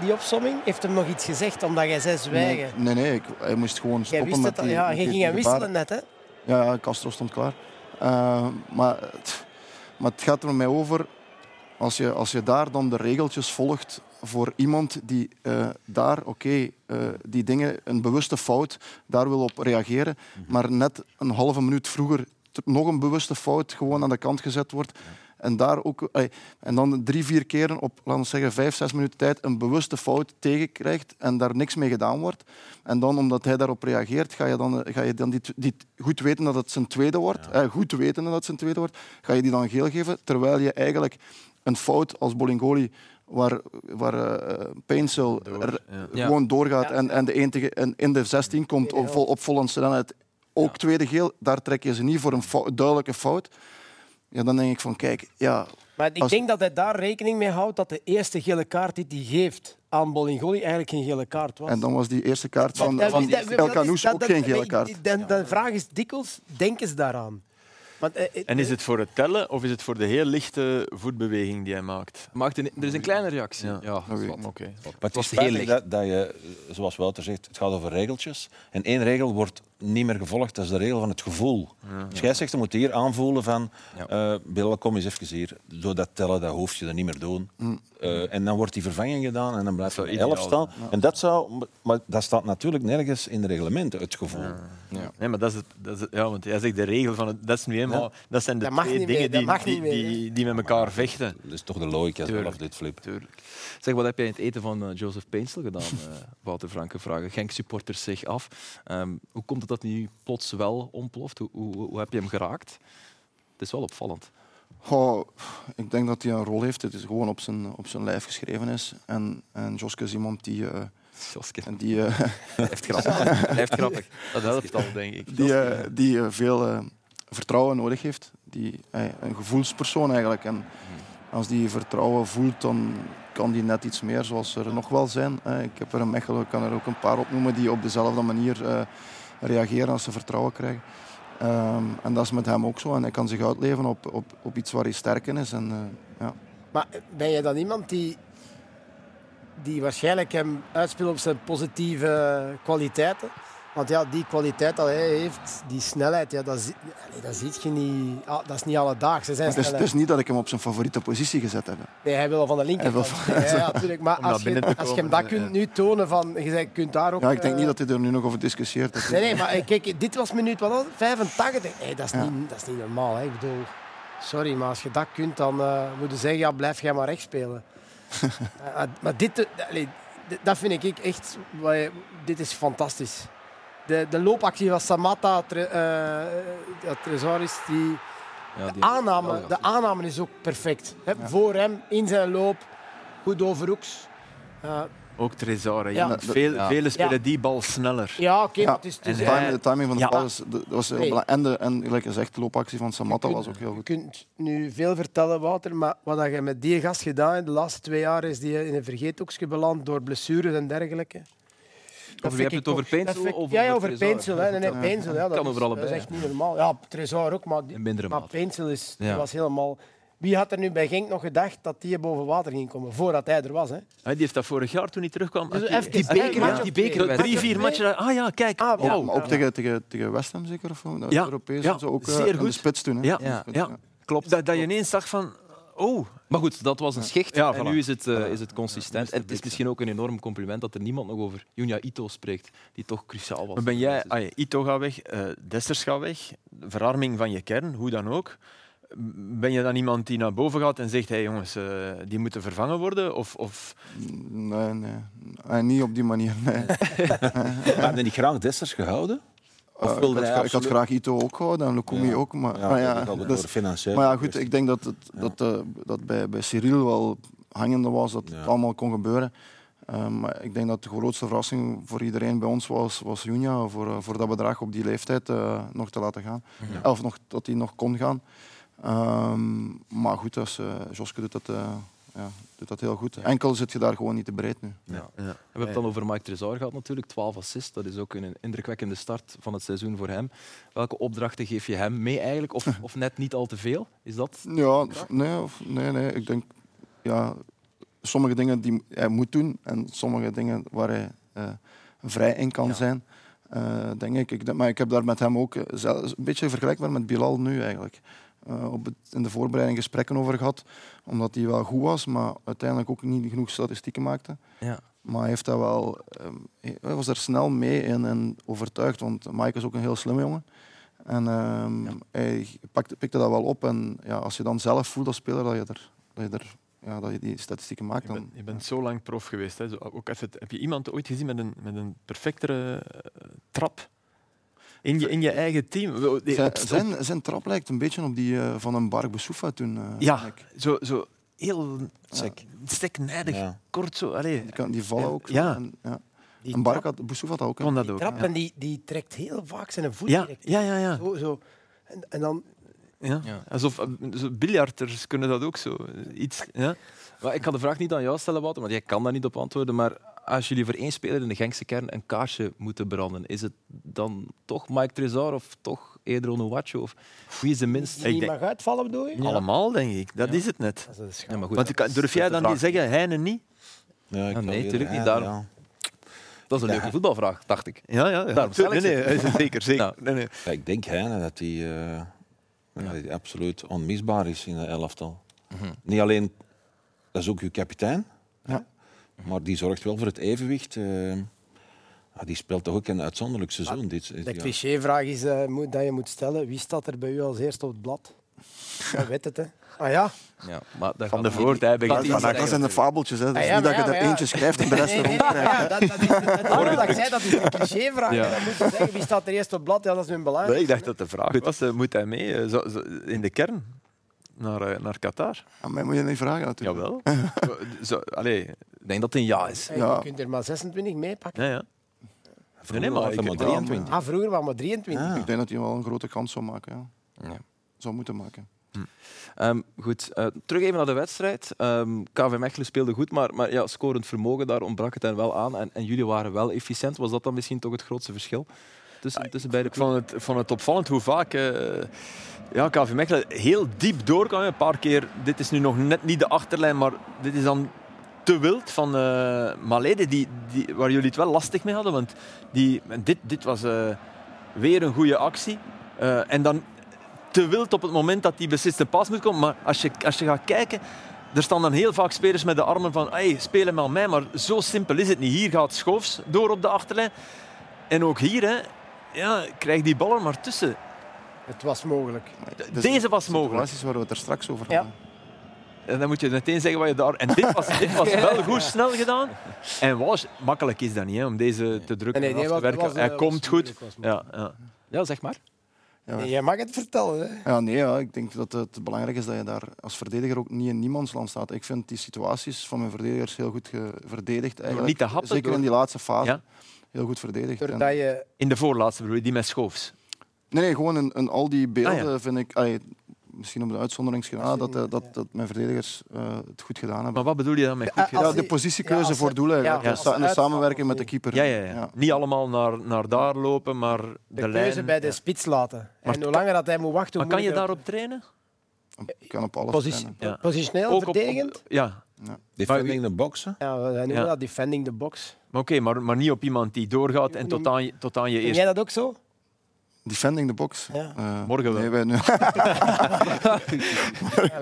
die opsomming? Heeft hem nog iets gezegd, omdat jij zei zwijgen? Nee, nee, nee ik, hij moest gewoon stoppen wist met die, ja, die- ging hem wisselen net, hè? Ja, Castro stond klaar. Uh, maar, het, maar het gaat er mij over, als je, als je daar dan de regeltjes volgt voor iemand die uh, daar, oké, okay, uh, die dingen, een bewuste fout, daar wil op reageren, maar net een halve minuut vroeger nog een bewuste fout gewoon aan de kant gezet wordt. En daar ook, ay, en dan drie, vier keren op, laten we zeggen, vijf, zes minuten tijd een bewuste fout tegenkrijgt en daar niks mee gedaan wordt. En dan, omdat hij daarop reageert, ga je dan, ga je dan die, die goed weten dat het zijn tweede wordt, ja. eh, goed weten dat het zijn tweede wordt, ga je die dan geel geven, terwijl je eigenlijk een fout als Bolingoli waar, waar uh, Painsel Door, ja. gewoon doorgaat ja. en, en, de een tegen, en in de 16 komt op, vol, op volle snelheid. Ook ja. tweede geel, daar trek je ze niet voor een fout, duidelijke fout. Ja, dan denk ik van, kijk, ja... Maar ik als... denk dat hij daar rekening mee houdt dat de eerste gele kaart die hij geeft aan Bolingoli eigenlijk geen gele kaart was. En dan was die eerste kaart van, van El Canoes ook geen gele kaart. De, de vraag is dikwijls, denken ze daaraan? Want, eh, En is het voor het tellen of is het voor de heel lichte voetbeweging die hij maakt? Maakt een, er is een kleine reactie. Ja. Dat. Oké. Maar het was is heel licht. dat, dat je, zoals Wouter zegt, het gaat over regeltjes. En één regel wordt niet meer gevolgd. Dat is de regel van het gevoel. De scheidsrechter moet hier aanvoelen van... Ja. eh Bill, kom eens even hier. Zo dat tellen, dat hoef je er niet meer doen. Mm. Eh, en dan wordt die vervanging gedaan en dan blijft er 11 ideaal staan. En dat zou... Maar dat staat natuurlijk nergens in de reglementen, het gevoel. Nee, maar dat is het, dat is het- ja, want jij zegt de regel van het, dat is nu eenmaal, dat zijn de Dat twee dingen die, die, die, die met elkaar vechten. Dat is toch de logica vanaf dit flip. Tuurlijk. Zeg, wat heb jij in het eten van eh, Joseph Painsel gedaan, eh, Wouter Franke? Vragen Genk supporters zich af. Ehm, hoe komt het dat hij nu plots wel ontploft? Hoe, hoe, hoe heb je hem geraakt? Het is wel opvallend. Goh, ik denk dat hij een rol heeft. Het is gewoon op zijn, op zijn lijf geschreven is. En, en Joske is iemand die, eh, Joske, en die, eh, blijft grappig. blijft grappig. Dat helpt al, denk ik. die, eh, die eh, veel eh, vertrouwen nodig heeft. Die, eh, een gevoelspersoon eigenlijk. En als die vertrouwen voelt, dan kan die net iets meer, zoals er nog wel zijn. Eh, ik heb er een Mechelen, ik kan er ook een paar opnoemen die op dezelfde manier eh, reageren als ze vertrouwen krijgen. Ehm, en dat is met hem ook zo. En hij kan zich uitleven op, op, op iets waar hij sterk in is. En, eh, ja. Maar ben je dan iemand die, die waarschijnlijk hem uitspeelt op zijn positieve kwaliteiten? Want ja, die kwaliteit dat hij heeft, die snelheid, ja, dat, zie, nee, dat ziet je niet. ah, dat is niet alledaags. Zijn Het, is, het snelheid. is niet dat ik hem op zijn favoriete positie gezet heb. Nee, hij wil van de linkerkant. Wil Ja, ja, natuurlijk. Maar als je, als je hem dat ja. kunt nu tonen, van, je kunt daar ook... Ja, ik denk eh, niet dat hij er nu nog over discussieert. Dat Nee, nee, maar eh, kijk, dit was minuut wat was het? 85. Hey, dat, is Ja. niet, dat is niet normaal. Hè. Ik bedoel, sorry, maar als je dat kunt, dan eh moet je zeggen, ja, blijf jij maar recht spelen. Eh, eh, maar dit, eh, allee, dat vind ik echt, dit is fantastisch. De, de loopactie van Samatta, tre, eh, Trezoris, die, Ja, de, die- aanname, Ja, de aanname is ook perfect. Hè. Voor hem, in zijn loop, goed overhoeks. Eh, Ook Trezor. Ja. Veel, Ja. Velen spelen Ja. die bal sneller. ja, oké, Ja. is En de, hij- timing, de timing van de Ja. bal is, was heel Nee. belangrijk. En, de, en gelijk gezegd, de loopactie van Samatta was ook heel Je goed. kunt nu veel vertellen, Wouter, maar wat je met die gast gedaan hebt de laatste twee jaar is die in een vergeethoekje beland door blessures en dergelijke. Vind je het ik over vind- of Ja, ja, over hè. Nee, nee, ja, dat Kan is- over allebei, Dat is echt niet normaal. Ja, Trezor ook, maar, maar is, die Ja. was helemaal... Wie had er nu bij Genk nog gedacht dat die boven water ging komen, voordat hij er was? Hè? Hij die heeft dat vorig jaar toen hij terugkwam. Dus Die- even- die even beker, ja, of die beker, Match drie, of vier matchen. Ah ja, kijk. Ah, ja. Maar ook tegen, tegen, tegen West Ham zeker? Of, Ja, Europees ja, en zo, ook eh, zeer goed. spits toen. Hè. Ja, Ja. ja. klopt. Dat, dat je ineens dacht van... Oh, Maar goed, dat was een schicht Ja, en voilà. nu is het, eh, is het consistent. En het is misschien ook een enorm compliment dat er niemand nog over Junya Ito spreekt, die toch cruciaal was. maar ben jij... Ah, ja, Ito gaat weg, eh Dessers gaat weg. Verarming van je kern, hoe dan ook. Ben je dan iemand die naar boven gaat en zegt... Hey, jongens, eh, die moeten vervangen worden? Of, of Nee, nee. Eh, niet op die manier. Nee. Had je niet graag Dessers gehouden? Of Eh, wilde ik, had, ik had graag Ito ook gehouden en Lukumi Ja. ook. Maar, Ja, maar ja, dat dus- financieel. maar ja, goed, ik denk dat het dat, eh, dat bij, bij Cyril wel hangende was, dat het allemaal kon gebeuren. Eh, maar ik denk dat de grootste verrassing voor iedereen bij ons was, was Junja, voor, voor dat bedrag op die leeftijd nog te laten gaan. Of nog, dat hij nog kon gaan. Ehm, maar goed, als, Joske doet dat, ja, doet dat heel goed. Enkel zit je daar gewoon niet te breed nu. Ja. Ja. We hebben het dan over Mike Trezor gehad natuurlijk, 12 assists. Dat is ook een indrukwekkende start van het seizoen voor hem. Welke opdrachten geef je hem mee eigenlijk? Of, of net niet al te veel? Is dat... Ja, nee, of- nee, nee. Ik denk, ja, sommige dingen die hij moet doen en sommige dingen waar hij eh, vrij in kan Ja. zijn, eh, denk ik. ik. Maar ik heb daar met hem ook eh, zelfs een beetje vergelijkbaar met Bilal nu eigenlijk. Eh, op het, in de voorbereiding gesprekken over gehad, omdat hij wel goed was, maar uiteindelijk ook niet genoeg statistieken maakte. Ja. Maar hij heeft dat wel, ehm, hij was er snel mee in en overtuigd, want Mike is ook een heel slimme jongen. En ehm, hij pakte, pikte dat wel op. En ja, als je dan zelf voelt als speler dat je, er, dat je, er, ja, dat je die statistieken maakt, Je dan... bent, je bent zo lang prof geweest. Hè. Zo, ook even, heb je iemand ooit gezien met een, met een perfectere eh, trap? In je, in je eigen team? Zijn, op- op- zijn, zijn trap lijkt een beetje op die eh, van een Bark Boussoufa toen. eh, ja, zo, zo heel Sec. steknijdig, Ja. kort zo. Allee, Die, kan, die vallen Ja, ook. zo. ja. En, ja. Die En Bark had, Boussoufa had dat ook. kon dat ook. trap en die, die trekt heel vaak zijn voet Ja, direct. ja, ja. ja. Zo, zo. En, en dan ja. Ja. Alsof eh, zo biljarters kunnen dat ook zo. Iets, ja. Maar ik ga de vraag niet aan jou stellen, Wouter, want jij kan daar niet op antwoorden. Maar als jullie voor één speler in de Genkse kern een kaarsje moeten branden, is het dan toch Mike Trezor of toch eerder Onuwacho? Of wie is de minst? die Ik niet denk- mag uitvallen, bedoel je? Allemaal, denk ik. Dat Ja. is het net. Dat is. Ja, maar goed. Want durf jij dan niet zeggen, Heine niet? Ja, ik wil nee, eerder- tuurlijk niet, daarom. ja. Dat is een leuke voetbalvraag, dacht ik. Ja, ja. ja. Daarom stel ik nee, is het zeker. zeker. Ja. Nee, nee. Ja, ik denk hè, dat hij eh, ja, die absoluut onmisbaar is in de elftal. Niet alleen, dat is ook uw kapitein, Ja. Maar die zorgt wel voor het evenwicht. eh. Ja, die speelt toch ook een uitzonderlijk seizoen. Dit, De ja. clichévraag is eh, moet- dat je moet stellen. Wie staat er bij u als eerste op het blad? Je weet het, hè. Ah ja. Ja, maar dat Van de niet- voort, hij begint Dat, zijn de fabeltjes. Hè. Dus Ah, ja, niet dat je er eentje schrijft en de rest Nee, ja, dat, dat is dat ik zei dat is een clichévraag. Ja. En Dan moet je zeggen wie staat er eerst op het blad. Ja, dat is nu belangrijk. Nee, ik dacht dat de vraag was, eh, moet hij mee eh, zo- zo- in de kern naar, eh, naar Qatar? Aan mij moet je niet vragen natuurlijk. Jawel. zo, allee, Ik denk dat het een ja is. Ja. Je kunt er maar 26 meepakken. ja, ja. Vroeger Nee, maar ik- maar 23. Ah, vroeger waren we 23. Ah. Ik denk dat hij wel een grote kans zou maken. Ja. Ja. Zou moeten maken. Ehm, goed, eh, terug even naar de wedstrijd. Ehm, KV Mechelen speelde goed, maar, maar ja, scorend vermogen, daar ontbrak het hen wel aan. En, en jullie waren wel efficiënt. Was dat dan misschien toch het grootste verschil tussen, tussen beide Ik vond het, vond het opvallend hoe vaak eh, ja, KV Mechelen heel diep doorkwam. Een paar keer, dit is nu nog net niet de achterlijn, maar dit is dan te wild van eh Malede, die, die, waar jullie het wel lastig mee hadden. Want die, dit, dit was eh, weer een goede actie. En dan te wild op het moment dat die besliste pas moet komen. Maar als je, als je gaat kijken, er staan dan heel vaak spelers met de armen van hey, speel hem aan mij. Maar zo simpel is het niet. Hier gaat Schoofs door op de achterlijn. En ook hier, hè, ja, krijg die bal er maar tussen. Het was mogelijk. Dus Deze was mogelijk. Situaties waar we het er straks over Ja. hadden. En dan moet je meteen zeggen wat je daar... En dit was, dit was wel goed snel gedaan. En was, makkelijk is dat niet, hè, om deze te drukken Nee, nee, en af te werken. was, eh, Hij was komt goed. Ja, ja. Ja, zeg maar. Ja. Nee, jij mag het vertellen. Hè. Ja, nee, ja, ik denk dat het belangrijk is dat je daar als verdediger ook niet in niemandsland staat. Ik vind die situaties van mijn verdedigers heel goed verdedigd. Eigenlijk. niet te happen, Zeker door- in die laatste fase. Ja. Heel goed verdedigd. Doordat je... In de voorlaatste bedoel je, die met Schoofs. Nee, nee, gewoon in, in al die beelden Ah, ja. vind ik, allee, misschien op de uitzonderingsgenaal, dat, eh, dat, dat mijn verdedigers eh, het goed gedaan hebben. Maar wat bedoel je dan met goed Ja, gedaan? Ja, de positiekeuze ja, voor ze- doelen ja, en de samenwerking met de keeper. Ja, ja, ja. Niet allemaal naar, naar daar lopen, maar de, De, lijn... keuze bij de Ja. spits laten. Maar en hoe langer dat hij moet wachten, Maar kan je daarop trainen? Ik kan op alles trainen. Ja. Positioneel, Ook op- op- verdedigend? ja, Defending de boxen. Ja, wij noemen Ja. dat defending the box. maar oké, maar, maar niet op iemand die doorgaat en tot aan, je- tot aan je Vind eerste... jij dat ook zo? Defending the box. Ja. Eh, Morgen wel. Nee, wij, nu- Ja,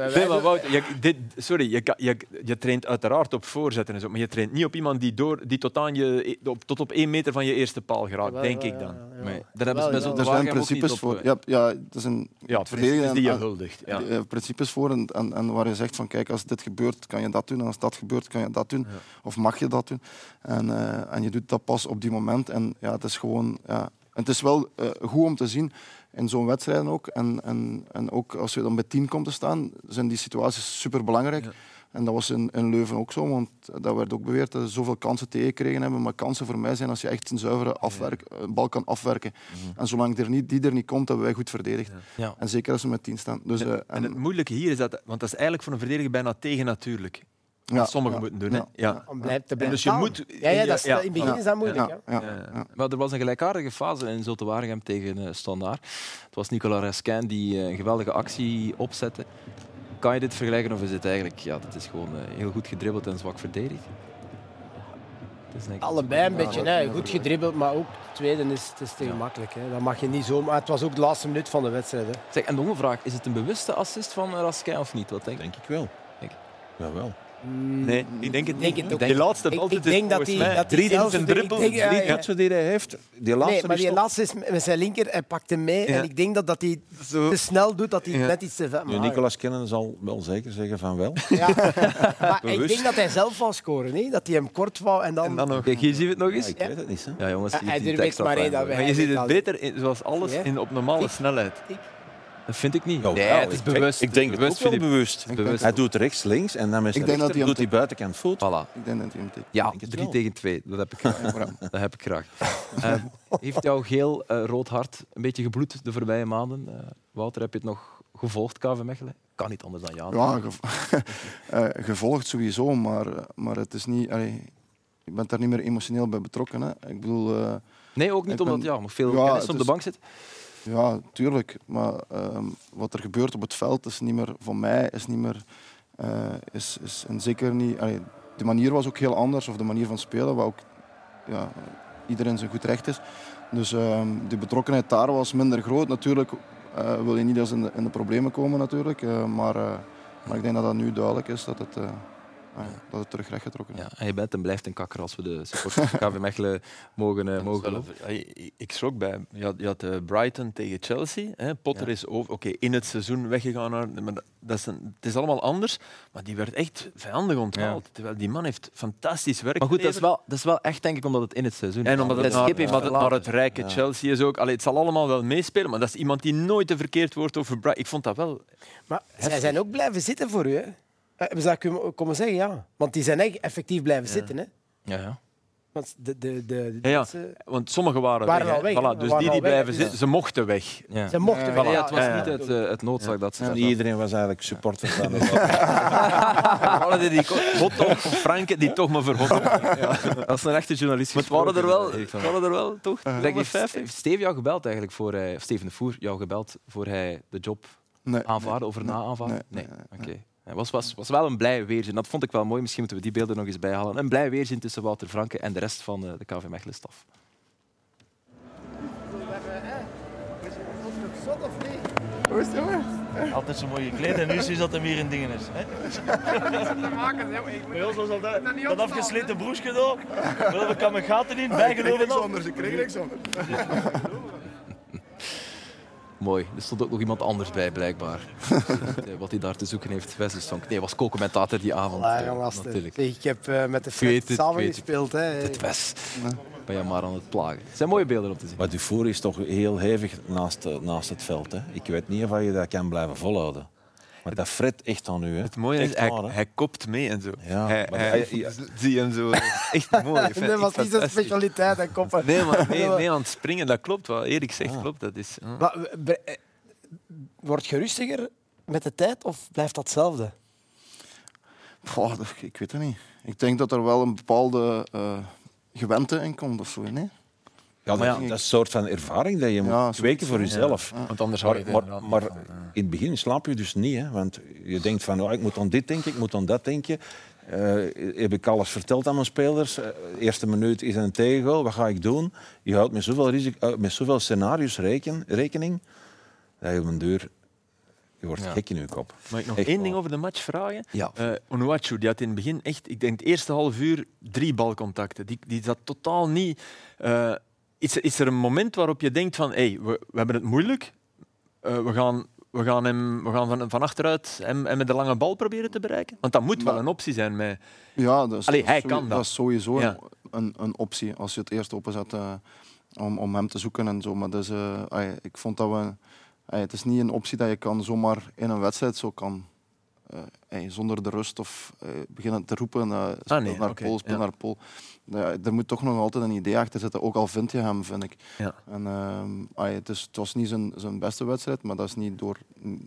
Nee, maar Wout, je, dit, sorry, je, je, je traint uiteraard op voorzetten en zo, maar je traint niet op iemand die, door, die tot, aan je, op, tot op één meter van je eerste paal geraakt, denk ja, ik dan. ja, ja. Nee, daar hebben ze bij Wel, ja. er zijn principes voor. Ja, ja, er zijn Ja, verdedigen precies, die je huldigt. Ja. eh, principes voor en, en, en waar je zegt van kijk, als dit gebeurt, kan je dat doen. En als dat gebeurt, kan je dat doen. Of mag je dat doen. En, eh, en je doet dat pas op die moment. En ja, het is gewoon... Ja, en het is wel eh, goed om te zien in zo'n wedstrijd ook. En, en, en ook als je dan bij tien komt te staan, zijn die situaties super belangrijk. En dat was in, in Leuven ook zo, want dat werd ook beweerd dat ze zoveel kansen tegengekregen hebben. Maar kansen voor mij zijn als je echt een zuivere afwerk, een bal kan afwerken. En zolang er niet, die er niet komt, hebben wij goed verdedigd. Ja. En zeker als we met tien staan. Dus, eh, En, en het moeilijke hier is dat, want dat is eigenlijk voor een verdediger bijna tegennatuurlijk. Ja, Wat sommigen ja, moeten doen. Hè? ja, Ja. Om blijft te En blijven dus je moet... Ja, ja, dat is, ja. in het begin is dat moeilijk. ja, hè. ja, Ja. ja. Maar er was een gelijkaardige fase in Zulte Waregem tegen uh, Standaard. Het was Nicolas Resquin die eh, een geweldige actie opzette. Kan je dit vergelijken of is het eigenlijk... Ja, dat is gewoon eh, heel goed gedribbeld en zwak verdedigd? Het is denk ik- Allebei een beetje. Hè. Goed gedribbeld, maar ook het tweede is, het is te gemakkelijk. Hè. Dat mag je niet zo... Maar het was ook de laatste minuut van de wedstrijd. Hè. Zeg, en nog een vraag. Is het een bewuste assist van Raskin of niet? Wat denk je? Denk ik wel. Ik. Jawel. Nee, ik denk het Denk niet. het. Die laatste Ik- bal, ik het denk dat die- mij dat die drie zelfs- een ik dribbel, denk, ja, Drie ja. katsen die hij heeft, die laatste Nee, maar is die laatste is met zijn linker, hij pakt hem mee. Ja. En ik denk dat, dat hij Zo. te snel doet, dat hij Ja. net iets te ver Nu, maakt. Nicolas Kennen zal wel zeker zeggen van wel. Ja. maar ik denk dat hij zelf wou scoren. Hè? Dat hij hem kort wou en dan... En dan nog. Kijk, hier zien we het nog eens. Ja, ik weet het niet. Hè. Ja, jongens, hij je ziet het al- beter, zoals alles, in, op normale snelheid. Dat vind ik niet. Nee, het is ik- bewust. Ik denk het bewust, ook wel bewust. Het is bewust. Hij doet rechts, links en dan zijn Ik denk dat hij doet hij buitenkant voet. Voilà. Ik denk dat hij hem tikt. Ja, denk het 3 wel. tegen 2. Dat heb ik graag. dat heb ik graag. Ehm, heeft jouw geel eh, rood hart een beetje gebloed de voorbije maanden? Eh, Wouter, heb je het nog gevolgd, KV Mechelen? Kan niet anders dan ja. Ja, gev- eh, gevolgd sowieso, maar, maar het is niet... allee, je bent daar niet meer emotioneel bij betrokken. Hè. Ik bedoel... eh, Nee, ook niet Ik omdat ben- ja, nog veel Ja, kennis op de is- bank zit. Ja, tuurlijk. Maar ehm, wat er gebeurt op het veld is niet meer voor mij, is niet meer. eh, is, is, zeker niet. de manier was ook heel anders, of de manier van spelen, wat ook ja, iedereen zijn goed recht is. Dus ehm, de betrokkenheid daar was minder groot. Natuurlijk uh, wil je niet eens in de, de problemen komen natuurlijk. Uh, maar, maar ik denk dat dat nu duidelijk is dat het Ah, dat het terug rechtgetrokken is. Ja, en je bent en blijft een kakker als we de supporters van KV Mechelen mogen, uh, mogen Ik schrok bij. Je had, je had uh, Brighton tegen Chelsea. Hè. Potter ja. is over, okay, in het seizoen weggegaan. Naar, maar dat is een, het is allemaal anders, maar die werd echt vijandig onthaald. Ja. Terwijl die man heeft fantastisch werk Maar goed, dat is, wel, dat is wel echt denk ik omdat het in het seizoen is. En omdat het, naar, heeft het, naar het rijke Chelsea is ook. Allee, het zal allemaal wel meespelen, maar dat is iemand die nooit te verkeerd wordt over Brighton. Ik vond dat wel... Maar zij zijn ook blijven zitten voor u, hè? Hebben ze dat komen zeggen? Ja. Want die zijn echt effectief blijven zitten. Hè? Ja, ja. Want, de, de, de, ja, ja. want sommigen waren, waren al weg. Voilà, dus die die blijven zitten, ze mochten weg. Ja. Ze mochten weg. Ja, het was niet het, uh, het noodzaak dat ze... Niet iedereen was eigenlijk supporter van Alle die Botto of Franke die toch maar verhoppen. Ja. Dat is een echte journalist. Maar het waren er wel, waren er wel toch? Uh, denk heeft Steve jou gebeld eigenlijk voor hij, of Steven de Voer jou gebeld voor hij de job nee, aanvaarde, nee, over na aanvaarden? Nee. nee. Oké. Okay. Het was, was, was wel een blij weerzin. Dat vond ik wel mooi. Misschien moeten we die beelden nog eens bijhalen. Een blij weerzin tussen Wouter Franke en de rest van de, de KV Mechelen-staf. Altijd zo mooi gekleed en nu is dat hem hier in dingen is. Hè? Bij ons was al dat, dat afgesleten broesje door. We kan gaten in, bijgeloven. Ik kreeg niks anders. Mooi. Er stond ook nog iemand anders bij, blijkbaar. Wat hij daar te zoeken heeft. Wesley Sonk. Nee, was co-commentator die avond. Ja, uh, natuurlijk. Ik heb uh, met de Fred samengespeeld. Het Wes. Ben je maar aan het plagen. Het zijn mooie beelden om te zien. Maar Dufour is toch heel hevig naast, naast het veld. Hè? Ik weet niet of je dat kan blijven volhouden. Maar dat Fred echt aan u. Hè. Het mooie is, hij, waar, hij kopt mee en zo. Ja, hij, maar hij, hij- hij- zie hem zo. Echt mooi. Dat was niet zijn specialiteit, hè, koppen. Nee, maar nee, nee, aan het springen, dat klopt. Wat Erik zegt, klopt. Dat is, ja. Maar, eh, eh, Word je rustiger met de tijd of blijft dat hetzelfde? Ik weet het niet. Ik denk dat er wel een bepaalde eh gewente in komt of zo. Nee? Ja, Maar dat, ja. dat is een soort van ervaring dat je moet kweken voor ja. jezelf. Want anders hou je Maar, het maar, inderdaad maar niet van, ja. in het begin slaap je dus niet. Hè, want je denkt van, oh, ik moet aan dit denken, ik moet aan dat denken. Eh, heb ik alles verteld aan mijn spelers? Eh, eerste minuut is een tegengoal, wat ga ik doen? Je houdt met zoveel, risico, eh, met zoveel scenario's reken, rekening dat je op een deur... Je wordt Ja. gek in je kop. Mag ik nog Echt één ding over de match vragen? Ja. Eh Onuachu, die had in het begin echt, ik denk het eerste half uur, drie balcontacten. Die, die zat totaal niet... is, er- is er een moment waarop je denkt van, hey, we, we hebben het moeilijk, Eh, we gaan, we gaan, hem, we gaan van, van achteruit hem, hem met de lange bal proberen te bereiken? Want dat moet wel een optie zijn. Met, Ja, dat is, Allee, dat is hij sowieso- kan dat. is sowieso Ja. een, een optie als je het eerst openzet eh, om, om hem te zoeken en zo. Maar dus, eh, ik vond dat we. het is niet een optie dat je kan zomaar in een wedstrijd zo kan. Eh, ai, zonder de rust of eh, beginnen te roepen, eh speel Ah, nee, naar Pool, speel ja. naar Pool. Ja, er moet toch nog altijd een idee achter zitten, ook al vind je hem, vind ik. Ja. En, ehm, het, is, het was niet zijn, zijn beste wedstrijd, maar dat is niet door,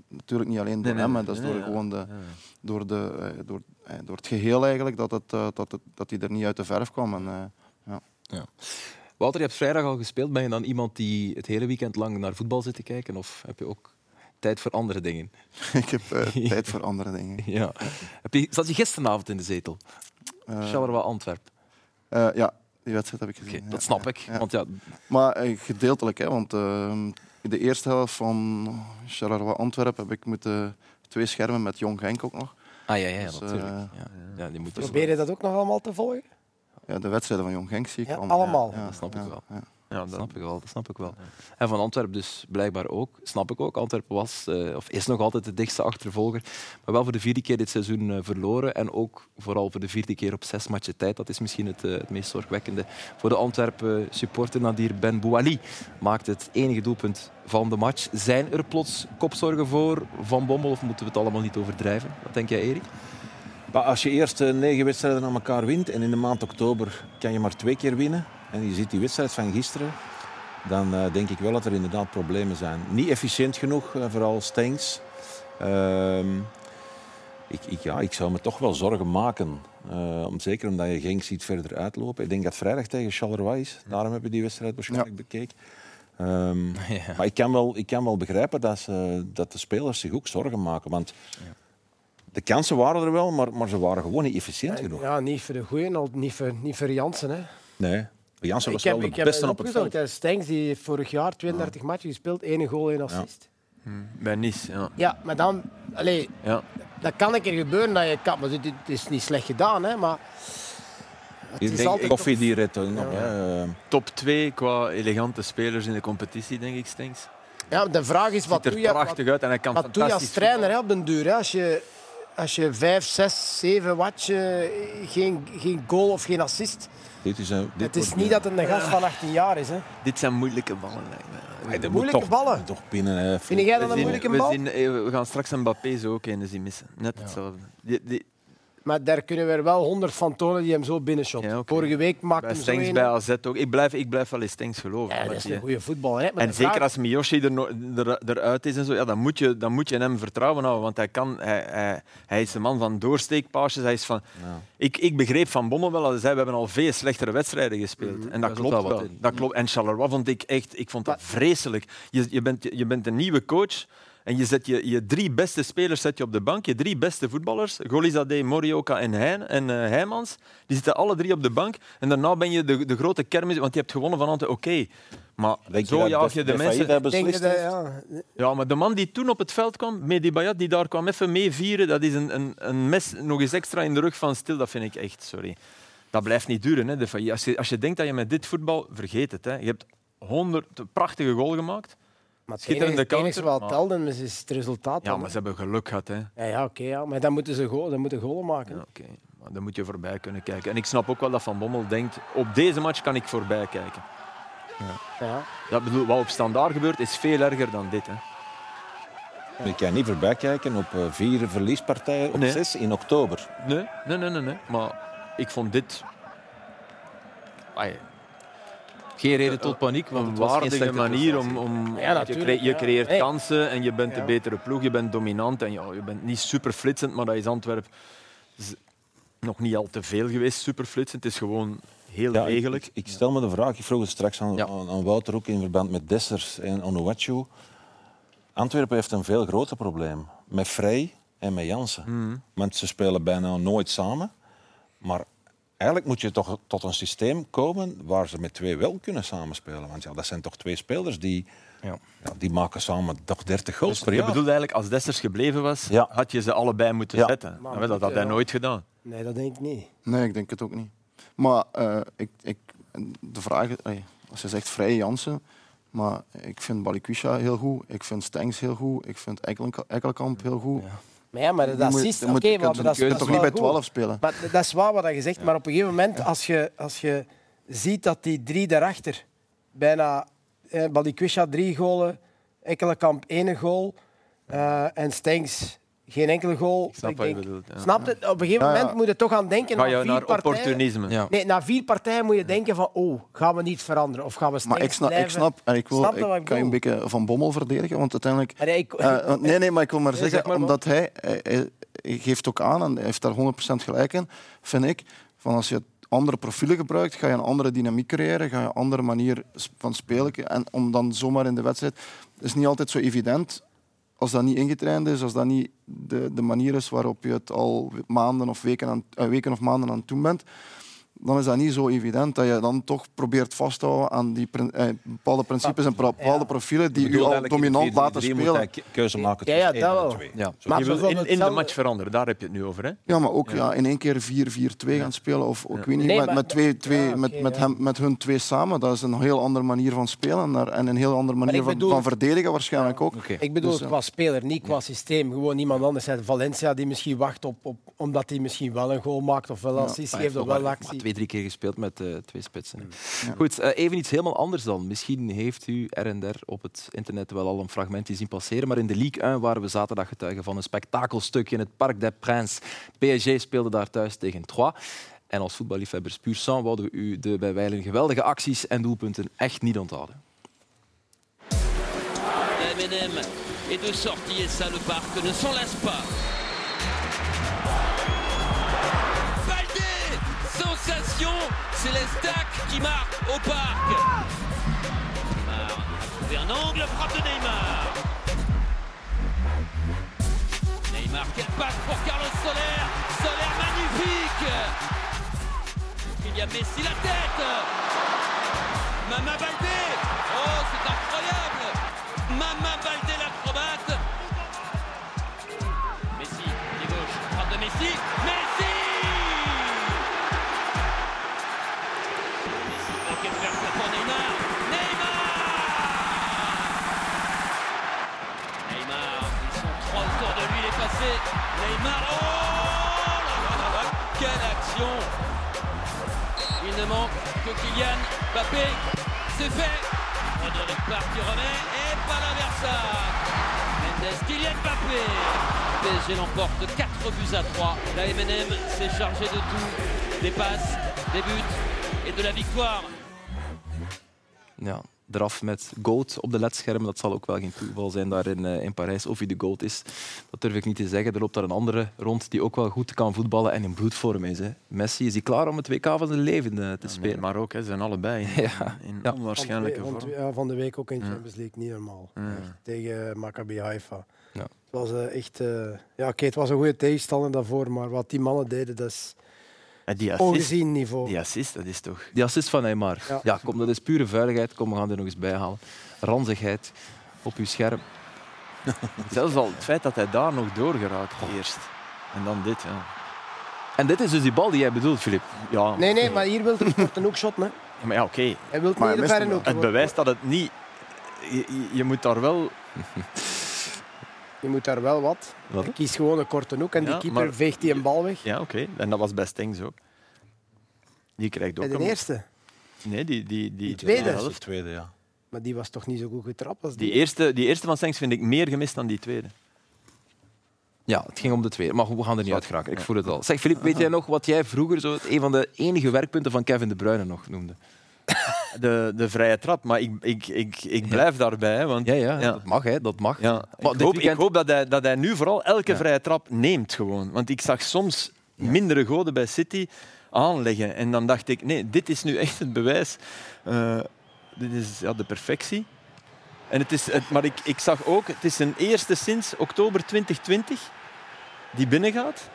natuurlijk niet alleen door Nee, nee, hem, nee, hè, dat is nee, door ja. gewoon de, Ja. door, de, eh, door, eh, door het geheel eigenlijk, dat, het, eh, dat, het, dat hij er niet uit de verf kwam. En, eh, Wouter, je hebt vrijdag al gespeeld. Ben je dan iemand die het hele weekend lang naar voetbal zit te kijken? Of heb je ook tijd voor andere dingen? ik heb eh, tijd voor andere dingen. Ja. Heb je, zat je gisteravond in de zetel? Eh, Charleroi Antwerp. eh, ja, die wedstrijd heb ik gezien. Ja, dat snap ja, ik. ja. Want ja, Maar gedeeltelijk, hè, want in de eerste helft van Charleroi Antwerpen heb ik moeten twee schermen met Jong Genk ook nog. ah, ja, ja, Dus, natuurlijk. ja. Ja, die moeten Probeer je dat ook nog allemaal te volgen? Ja, de wedstrijden van Jong Genk zie ik Ja, allemaal. allemaal. Ja, Dat snap ik wel. Ja. Dat snap ik wel, dat snap ik wel. En van Antwerpen dus blijkbaar ook. Snap ik ook. Antwerpen was, eh, of is nog altijd de dichtste achtervolger. Maar wel voor de vierde keer dit seizoen eh, verloren. En ook vooral voor de vierde keer op zes matchen tijd. Dat is misschien het, eh, het meest zorgwekkende voor de Antwerpen supporter. Nadir Ben Bouali maakt het enige doelpunt van de match. Zijn er plots kopzorgen voor Van Bommel of moeten we het allemaal niet overdrijven? Wat denk jij, Erik? Maar als je eerst negen wedstrijden aan elkaar wint en in de maand oktober kan je maar twee keer winnen en je ziet die wedstrijd van gisteren, dan eh, denk ik wel dat er inderdaad problemen zijn. Niet efficiënt genoeg, eh, vooral Stengs. Ehm, ik, ik, ja, ik zou me toch wel zorgen maken. Eh, om, zeker omdat je Genk ziet verder uitlopen. Ik denk dat vrijdag tegen Charleroi is. Daarom heb je die wedstrijd waarschijnlijk bekeken. Ehm, Ja. Maar ik kan wel, ik kan wel begrijpen dat, ze, dat de spelers zich ook zorgen maken. Want de kansen waren er wel, maar, maar ze waren gewoon niet efficiënt genoeg. Ja, niet voor de goeien, al niet voor, niet voor Jansen. Hè. Nee. Jansen was ik heb, wel heb beste het op het veld. Stengs die heeft vorig jaar 32 matchen gespeeld, één goal, één assist. Bij Nice, ja. Ja, maar dan... Allee, ja. dat kan een keer gebeuren dat je kan, maar dit, dit is niet slecht gedaan, hè, maar... Het Ik is denk altijd Koffie toch- die redt hè. Eh, Top 2 qua elegante spelers in de competitie, denk ik, Stenks. Ja, de vraag is, wat Ziet doe je, wat, uit en hij kan wat doe je als trainer hè, op den duur? Hè? Als, je, als je vijf, zes, zeven watje, geen, geen goal of geen assist... dit is een, dit Het is niet dat het een gast van 18 jaar is. Hè. Dit zijn moeilijke ballen. Nee, dat Moeilijke moet toch, ballen. Toch binnen. Vind jij dat We een moeilijke we, bal? zien, eh, we gaan straks een Mbappé zo ook een zien missen. Net hetzelfde. Die, die, Maar daar kunnen we er wel honderd van tonen die hem zo binnenshot. Ja. Vorige week maakte zo Stenks een. bij AZ ook. Ik blijf, ik blijf wel in Stenks geloven. Ja, dat is een goede voetballer. Hè. Maar En de zeker vraag- als Miyoshi er, er, eruit is en zo, ja, dan, moet je, dan moet je hem vertrouwen houden. Want hij, kan, hij, hij, hij is een man van doorsteekpaasjes. Hij is van, ik, ik begreep van Bommel wel, dat hij zei, we hebben al veel slechtere wedstrijden gespeeld. En dat klopt wel. Dat klopt. En Charleroi vond ik echt ik vond dat vreselijk. Je, je, bent, je bent een nieuwe coach. En je zet je, je drie beste spelers zet je op de bank, je drie beste voetballers, Golizade, Morioka en, Heijn, en eh, Heijmans, die zitten alle drie op de bank. En daarna ben je de, de grote kermis, want je hebt gewonnen van Ante, oké. Maar Denk zo dat jaag je de mensen... denk dat, heeft? ja, Ja, maar de man die toen op het veld kwam, Mehdi Bayat, die daar kwam even mee vieren, dat is een, een, een mes nog eens extra in de rug van stil. Dat vind ik echt, sorry. Dat blijft niet duren. Hè. Als, je, als je denkt dat je met dit voetbal, vergeet het. Hè. Je hebt honderd prachtige goal gemaakt. Maar het Schitterende enige, het enige counter, wat maar- telde is is het resultaat. Ja, dan, maar ze hebben geluk gehad. Hè. ja, ja, oké, ja. maar dan moeten ze goal, dan moeten goalen maken. Ja, oké. Maar dan moet je voorbij kunnen kijken. En ik snap ook wel dat Van Bommel denkt, op deze match kan ik voorbij kijken. Ja. Dat bedoel, wat op standaard gebeurt, is veel erger dan dit. Hè. Ik kan niet voorbij kijken op eh, vier verliespartijen op Nee. zes in oktober. Nee, nee, nee, nee, nee. Maar ik vond dit... Ai, Geen reden tot paniek, want een het was waardige slechte manier om... om Ja, je, je creëert kansen en je bent Ja. de betere ploeg, je bent dominant en ja, je bent niet super flitsend, maar dat is Antwerpen nog niet al te veel geweest, super flitsend. Het is gewoon heel Ja, degelijk. ik, ik stel me de vraag, ik vroeg het straks aan, Ja. aan, Wouter ook in verband met Dessers en Onuachu. Antwerpen heeft een veel groter probleem met Vrij en met Jansen. Mhm. Want ze spelen bijna nooit samen. Maar eigenlijk moet je toch tot een systeem komen waar ze met twee wel kunnen samenspelen. Want ja, dat zijn toch twee spelers die, Ja. ja, die maken samen toch 30 goals per Je jaar. bedoelt eigenlijk, als Dessers gebleven was, Ja. had je ze allebei moeten Ja. zetten. Maar dat had hij ja. nooit gedaan. Nee, dat denk ik niet. Nee, ik denk het ook niet. Maar eh, ik, ik, de vraag, allee, als je zegt Vrij Jansen, maar ik vind Balikwisha heel goed, ik vind Stengs heel goed, ik vind Ekkelkamp heel goed. Maar ja, maar de assist, oké, dat is dat toch niet bij goed. 12 spelen? Maar dat is waar wat je zegt, maar op een gegeven moment, als je, als je ziet dat die drie daarachter, bijna eh, Balikwisha drie golen, Ekkelenkamp één goal eh, en Stengs geen enkele goal. Ik snap Ik wat je denk- bedoelt. ja. Snap je? Op een gegeven Ja, ja. moment moet je toch aan denken Ga je vier naar partijen. opportunisme? Ja. Nee, na vier partijen moet je denken van, oh, gaan we niet veranderen? Of gaan we Maar ik snap, ik snap en ik, wil, Snap ik ik kan je een beetje van Bommel verdedigen, want uiteindelijk... Maar ik, Eh, want- nee, nee, maar ik wil maar Nee, zeggen, zeg maar, omdat hij, hij, geeft ook aan, en hij heeft daar 100% gelijk in, vind ik, van als je andere profielen gebruikt, ga je een andere dynamiek creëren, ga je een andere manier van spelen. En om dan zomaar in de wedstrijd... Het is niet altijd zo evident als dat niet ingetraind is, als dat niet de, de manier is waarop je het al maanden of weken, aan, eh, weken of maanden aan het doen bent, dan is dat niet zo evident dat je dan toch probeert vast te houden aan die eh, bepaalde principes en bepaalde profielen die u bedoel al dominant laten 4-3-3 moet spelen. keuze maken Ja, tussen ja, één dat en wel. twee. Ja. Maar je wil in, in de match veranderen, daar heb je het nu over. Hè? Ja, maar ook ja. in één keer 4-4-2 gaan spelen. Of ik weet niet, Nee, met, met, twee, twee, Ja, oké, met, met, ja. hem, met hun twee samen. Dat is een heel andere manier van spelen daar- en een heel andere manier van, bedoel- van verdedigen waarschijnlijk ook. Oké. Ik bedoel Dus, ja. qua speler, niet qua systeem. Gewoon iemand anders. Valencia die misschien wacht op, op omdat hij misschien wel een goal maakt of wel een assist geeft heeft of wel actie. Twee, drie keer gespeeld met eh, twee spitsen. Goed, eh, even iets helemaal anders dan. Misschien heeft u er en der op het internet wel al een fragmentje zien passeren, maar in de Ligue 1 waren we zaterdag getuigen van een spektakelstuk in het Parc des Princes. PSG speelde daar thuis tegen Troyes. En als voetballiefhebbers puur sang wouden we u de bij wijlen geweldige acties en doelpunten echt niet onthouden. MNM et de sortie et ça le parc ne s'en lasse pas. Sensation C'est l'Estac qui marque au parc. Neymar a un angle, frappe de Neymar. Neymar, quelle passe pour Carlos Soler. Soler magnifique. Il y a Messi la tête. Mama Baldé Oh, c'est incroyable. Mama Baldé Kylian Mbappé, c'est fait. Frédéric Park qui remet, et pas l'inversa Mendes, Kylian Mbappé. PSG l'emporte 4 buts à 3. La MNM s'est chargée de tout, des passes, des buts et de la victoire. Ja, eraf met goat op de ledschermen. Dat zal ook wel geen toeval zijn daar in, eh, in Parijs. Of hij de goat is, dat durf ik niet te zeggen. Er loopt daar een andere rond die ook wel goed kan voetballen en in bloedvorm is. Hè. Messi, is hij klaar om het WK van zijn leven eh, te spelen? Maar ook, hè, ze zijn allebei in, Ja. in Ja. onwaarschijnlijke van, vorm. ja, van de week ook in Champions League, niet normaal. Echt, tegen Maccabi Haifa. Ja. Het was eh, echt... eh, ja, oké, het was een goede tegenstander daarvoor, maar wat die mannen deden, dat is die assist, ongezien niveau. die assist, dat is toch... Die assist van Neymar. Ja. Ja. kom, dat is pure vuiligheid. Kom, we gaan er nog eens bij halen. Ranzigheid op uw scherm. Zelfs al het feit dat hij daar nog doorgeraakt eerst. En dan dit, ja. En dit is dus die bal die jij bedoelt, Filip. ja Nee, nee, maar hier wil hij een hoekshot. Hè. Ja, Maar ja, oké. Hij wil Maar niet mist ver hem een hoek. Het bewijst dat het niet... Je- je moet daar wel... Je moet daar wel wat. Wat, Hij kiest gewoon een korte hoek en Ja, die keeper maar- veegt die een bal weg. Ja, oké. En dat was bij Stengs ook. Die krijgt ook Bij de een- eerste. Nee, die, die, die, Die tweede. tweede de tweede, ja. Maar die was toch niet zo goed getrapt als die. Die eerste, die eerste van Stengs vind ik meer gemist dan die tweede. Ja, het ging om de twee. Maar we gaan er niet uit geraken. Ik voel het al. Zeg, Filip, weet jij nog wat jij vroeger zo het een van de enige werkpunten van Kevin De Bruyne nog noemde? De, de vrije trap, maar ik, ik, ik, ik blijf daarbij. Want, Ja, ja, dat mag, hè. Dat mag. ja, Maar ik, hoop, weekend- ik hoop dat hij, dat hij nu vooral elke vrije trap neemt. Gewoon. Want ik zag soms mindere goden bij City aanleggen. En dan dacht ik, nee, dit is nu echt het bewijs. Eh, dit is ja, de perfectie. En het is, het, maar ik, ik zag ook, het is een eerste sinds oktober 2020 die binnengaat.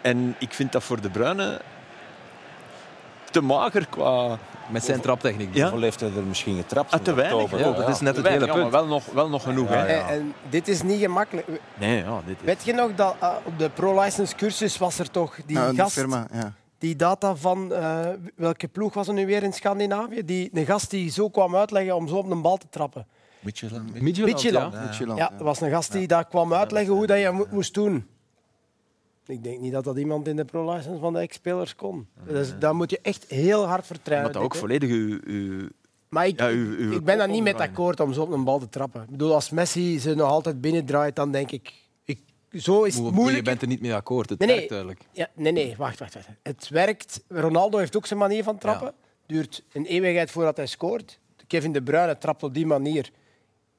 En ik vind dat voor De Bruyne te mager qua... Met zijn traptechniek. Ja. Hoeveel heeft hij er misschien getrapt? Ah, te in weinig. Ja, dat is net het Weinig, hele punt. maar wel nog, wel nog genoeg. Ja, hè. ja. En, en dit is niet gemakkelijk. Nee, ja, dit is... Weet je nog dat ah, op de pro-license cursus was er toch die die gast, firma, ja. die data van eh, welke ploeg was er nu weer in Scandinavië? Die, een gast die zo kwam uitleggen om zo op een bal te trappen. Midtjylland. Midtjylland, ja. Ja, er was een gast die daar kwam uitleggen hoe dat je mo- moest doen. Ik denk niet dat dat iemand in de pro-license van de ex-spelers kon. Dus, daar moet je echt heel hard vertrouwen. Maar dat ook volledig uw, uw... Maar ik, Ja, uw- uw ik ben daar niet met akkoord om zo op een bal te trappen. Ik bedoel, als Messi ze nog altijd binnendraait, dan denk ik... ik zo is het Je moeilijk. bent er niet mee akkoord. Het Nee, nee. werkt duidelijk. Ja, nee, nee, wacht, wacht, wacht. Het werkt. Ronaldo heeft ook zijn manier van trappen. Duurt een eeuwigheid voordat hij scoort. Kevin De Bruyne trapt op die manier.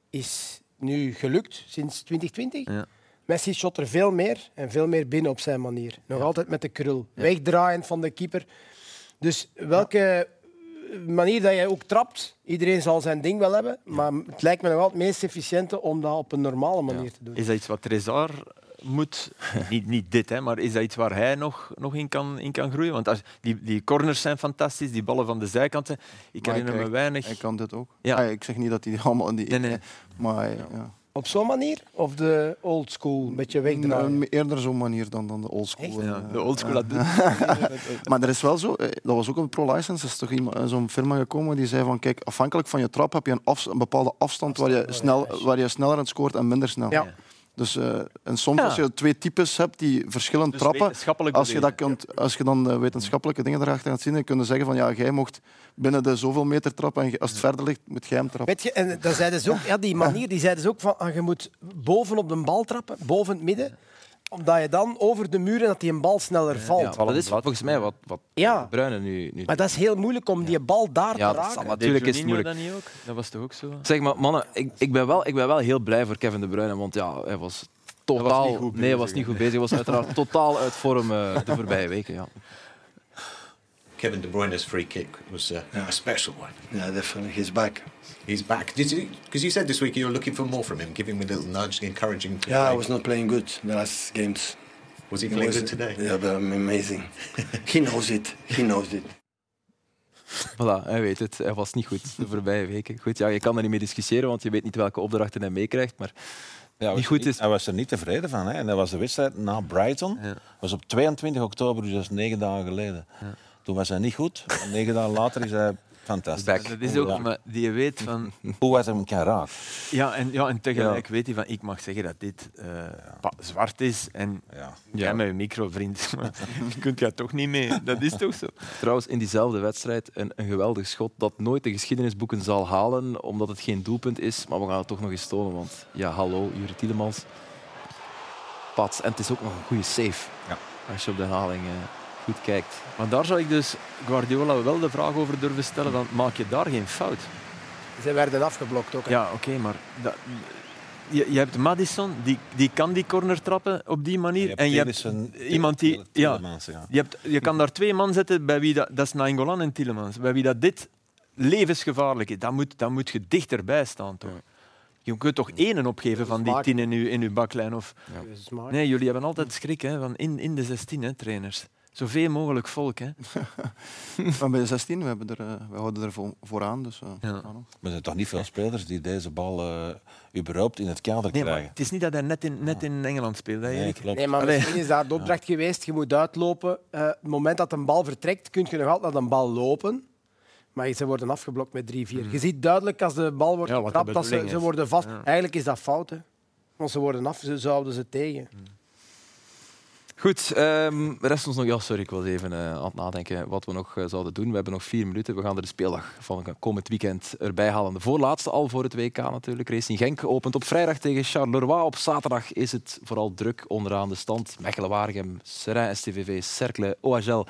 Is nu gelukt sinds 2020. Ja. Messi shot er veel meer en veel meer binnen op zijn manier. Nog altijd met de krul. Wegdraaiend van de keeper. Dus welke manier dat jij ook trapt, iedereen zal zijn ding wel hebben. Maar het lijkt me nog altijd het meest efficiënte om dat op een normale manier te doen. Is dat iets wat Trezor moet... niet, niet dit, hè, maar is dat iets waar hij nog, nog in, kan, in kan groeien? Want als, die, die corners zijn fantastisch, die ballen van de zijkanten. Ik Maar herinner me weinig... Hij kan dit ook. Ja. Ah, ik zeg niet dat hij die allemaal... Die, Nee, nee. Maar hij- ja. Op zo'n manier? Of de old school, een beetje wegdraaien? Een- eerder zo'n manier dan, dan de oldschool. Ja, eh, de oldschool had dit. Maar er is wel zo, eh, dat was ook een pro-license, er is toch iemand- eh, zo'n firma gekomen die zei van kijk, afhankelijk van je trap heb je een, een bepaalde afstand waar je, snel, waar je sneller aan scoort en minder snel. Ja. Dus, eh, en soms Ja. als je twee types hebt die verschillend Dus trappen, als je, dat kunt, als je dan eh, wetenschappelijke dingen erachter gaat zien, dan kun je zeggen van ja, jij mocht binnen de zoveel meter trappen en als het verder ligt, moet jij hem trappen. Weet je, en dat zeiden ze ook, ja, die manier die zeiden ze ook van ah, je moet boven op de bal trappen, boven het midden, omdat je dan over de muren dat die een bal sneller valt. Ja, dat is volgens mij wat, wat Ja. Bruyne nu, nu Maar dat is heel moeilijk om die bal daar Ja, te raken. Natuurlijk is het moeilijk. dat niet ook? Dat was toch ook zo? Zeg maar, mannen, ik, ik, ben wel, ik ben wel heel blij voor Kevin De Bruyne, want ja, hij was totaal... niet goed nee, hij was bezig, niet goed bezig. Hij was uiteraard totaal uit vorm eh, de voorbije weken. Ja. Kevin De Bruyne's free kick was uh, a special one. Yeah, definitely. He's back. He's back. Did you? Because you said this week you were looking for more from him, giving him a little nudge, encouraging. him Yeah, play. I was not playing good the last games. Was he playing was- good today? Yeah, but I'm amazing. he knows it. He knows it. Voilà, hij weet het. Hij was niet goed de voorbije weken. Goed, ja, je kan er niet mee discussiëren, want je weet niet welke opdrachten hij meekrijgt. Maar Ja, hij niet was goed niet- is... Hij was er niet tevreden van. Hè. En dat was de wedstrijd na Brighton. Ja. was op 22 oktober, dus dat is negen dagen geleden. Toen was hij niet goed. En negen dagen later is hij fantastisch. Back. Dat is ook, maar die weet van... Hoe was hem kan raken? Ja, en, ja, en tegelijk weet hij van, ik mag zeggen dat dit eh, zwart is. En Ja. jij met je micro, vriend, maar je kunt daar toch niet mee. Dat is toch zo? Trouwens, in diezelfde wedstrijd een, een geweldig schot dat nooit de geschiedenisboeken zal halen, omdat het geen doelpunt is. Maar we gaan het toch nog eens tonen, want ja, hallo, Juri Tielemans. Pats. En het is ook nog een goede save. Ja. Als je op de herhaling eh, goed kijkt. Maar daar zou ik dus Guardiola wel de vraag over durven stellen, van, maak je daar geen fout? Ze werden afgeblokt ook. hè. Ja, oké, maar dat, je, je hebt Madison, die, die kan die corner trappen op die manier. Je en je hebt iemand die... Ja, ja. je, hebt, je kan daar twee man zetten, bij wie dat, dat is Nainggolan en Tielemans, bij wie dat dit levensgevaarlijk is. Dan moet, dan moet je dichterbij staan, toch? Je kunt toch één opgeven van die tien in je, in uw baklijn? Of... Smaak. Nee, jullie hebben altijd schrik hè, van in, in de 16, hè, trainers. Zoveel mogelijk volk. Hè. Maar bij de 16, we, hebben er, eh, we houden er vo- vooraan. Dus, eh, Ja. Maar er zijn toch niet veel spelers die deze bal eh überhaupt in het kader Nee, maar krijgen? het is niet dat hij net in, net in Engeland speelt. Hè, Nee, Erik? klopt. Nee, maar Allee. misschien is dat de opdracht geweest. Je moet uitlopen. Eh, het moment dat een bal vertrekt, kun je nog altijd naar een bal lopen. Maar ze worden afgeblokt met 3-4. Je ziet duidelijk als de bal wordt Ja, getrapt, dat ze, worden vast. Ja. Eigenlijk is dat fout. Hè. Want ze worden af, ze zouden ze tegen. Goed, ehm rest ons nog... Ja, sorry, ik was even eh, aan het nadenken wat we nog eh, zouden doen. We hebben nog vier minuten. We gaan er de speeldag van komend weekend erbij halen. De voorlaatste al voor het WK natuurlijk. Racing Genk opent op vrijdag tegen Charleroi. Op zaterdag is het vooral druk onderaan de stand. Mechelen, Waregem, Seraing, STVV, Cercle, OHL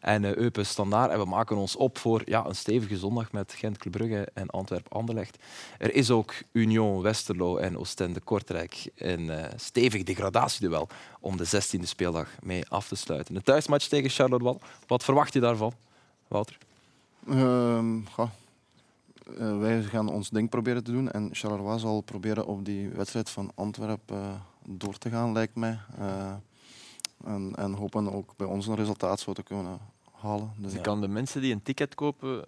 en eh, Eupen Standaard. En we maken ons op voor ja, een stevige zondag met Gent, Club Brugge en Antwerp-Anderlecht. Er is ook Union Westerlo en Oostende Kortrijk. Een eh, stevig degradatieduel om de 16e speeldag mee af te sluiten. Een thuismatch tegen Charleroi. Wat verwacht je daarvan, Wouter? Ehm. Eh, wij gaan ons ding proberen te doen. En Charleroi zal proberen op die wedstrijd van Antwerpen door te gaan, lijkt mij. En, en hopen ook bij ons een resultaat zo te kunnen halen. Dus ja. kan de mensen die een ticket kopen,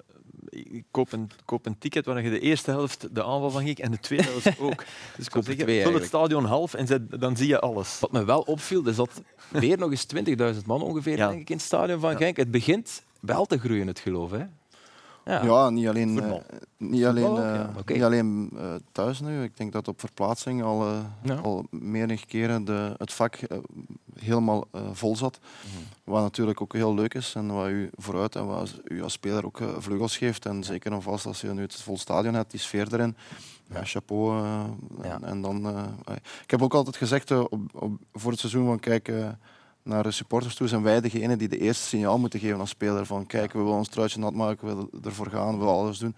ik koop een, koop een ticket waar je de eerste helft de aanval van ik en de tweede helft ook. Dus ik Koop zeggen, twee vul het stadion half en zet- dan zie je alles. Wat me wel opviel, is dat weer nog eens 20.000 man ongeveer Ja. denk ik, in het stadion van Genk. Het begint wel te groeien, het geloof. Hè? Ja. Ja, niet alleen, eh, niet alleen, eh, niet alleen eh, thuis nu. Ik denk dat op verplaatsing al, Ja. al meerdere keren de, het vak helemaal vol zat. Mhm. Wat natuurlijk ook heel leuk is en wat u vooruit en wat u als speler ook vleugels geeft. En zeker en vast als je nu het vol stadion hebt, die sfeer erin. Ja, chapeau. Ja. En, en dan, ik heb ook altijd gezegd op, op, voor het seizoen van kijk, eh, naar de supporters toe zijn wij degene die de eerste signaal moeten geven als speler. Van kijk, we willen ons truitje nat maken, we willen ervoor gaan, we willen alles doen.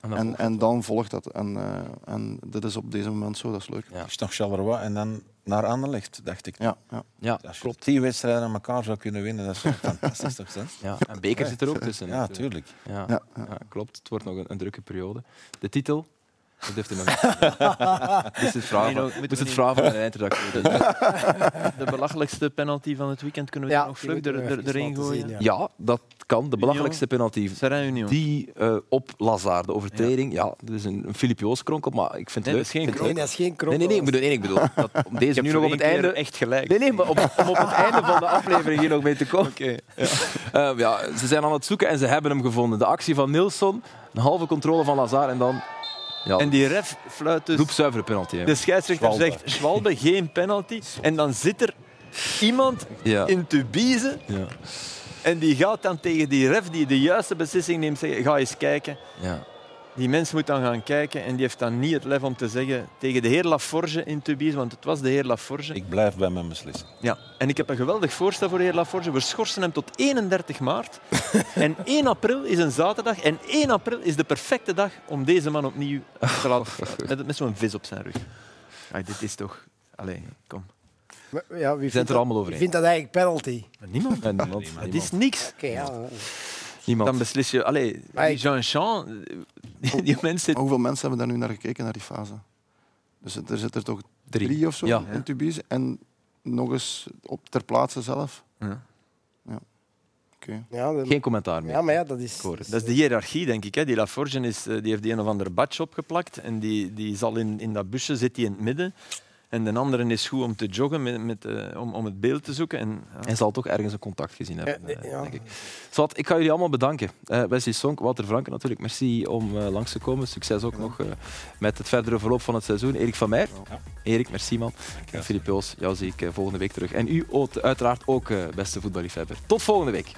En dan En, volgt en dan volgt dat. En, eh, en dit is op deze moment zo, dat is leuk. Ja. is nog Charleroi en dan naar Anderlecht, dacht ik. Ja, ja. Ja, Als je klopt. tien wedstrijden aan elkaar zou kunnen winnen, dat is fantastisch. Toch? Ja. En Beker zit er ook tussen. Ja, natuurlijk. tuurlijk. Ja, Ja, ja, klopt. Het wordt nog een, een drukke periode. De titel? Dat durft hij nog niet. Moest het vragen, Nee, moest we het vragen van een eindredacteur. De belachelijkste penalty van het weekend kunnen we Ja, nog vlug er, er, erin gooien. zien, ja. Ja, dat kan. De belachelijkste penalty. Die eh, op Lazar, de overtreding. Ja, dat is een, een Filip Joos kronkel, maar ik vind het Nee, leuk. dat is geen Ik vind Nee, het dat is geen kronkel. Nee, nee, nee, ik bedoel, nee, ik bedoel dat om deze nu nog op het einde... echt gelijk. Nee, nee, maar om, om op het einde van de aflevering hier nog mee te komen. Eh, ja, ze zijn aan het zoeken en ze hebben hem gevonden. De actie van Nilsson, een halve controle van Lazar en dan... Ja, En die ref fluit dus... roepzuivere penalty. hè. De scheidsrechter Schwalbe. zegt Schwalbe, geen penalty. En dan zit er iemand Ja. in Tubize Ja. en die gaat dan tegen die ref die de juiste beslissing neemt zeggen, ga eens kijken. Ja. Die mens moet dan gaan kijken en die heeft dan niet het lef om te zeggen tegen de heer Laforge in Tubize, want het was de heer Laforge. Ik blijf bij mijn beslissing. Ja, en ik heb een geweldig voorstel voor de heer Laforge. We schorsen hem tot 31 maart. en 1 april is een zaterdag. En 1 april is de perfecte dag om deze man opnieuw te laten met, met zo'n vis op zijn rug. Dit is toch... Allee, kom. Ja, wie het vindt er dat- allemaal over Wie eens. vindt dat eigenlijk penalty? Maar niemand. En niemand. Het is niks. Oké, ja. Niemand. Dan beslis je... Allee, Jean-Jean... Die, die mens zit... Maar hoeveel mensen hebben daar nu naar gekeken, naar die fase? Dus er zitten er toch Drie. drie, of zo Ja. in Tubize. En nog eens op ter plaatse zelf. Ja. Oké. Ja, dat- Geen commentaar meer. ja, maar ja, dat is... Dat is de hiërarchie, denk ik. Hè. Die Laforge is, eh, die heeft die een of andere badge opgeplakt en die, die zal in, in dat busje zit die in het midden. En de andere is goed om te joggen, met, met, eh, om, om het beeld te zoeken. En, ja. Hij zal toch ergens een contact gezien hebben, Ja, eh, ja. denk ik. Ik ga jullie allemaal bedanken. Eh Wesley Sonk, Wouter Franke natuurlijk. Merci om eh, langs te komen. Succes ook nog eh, met het verdere verloop van het seizoen. Erik van Meijer. Erik, merci man. En Filip Joos, jou zie ik eh, volgende week terug. En u uiteraard ook, eh, beste voetballiefhebber. Tot volgende week.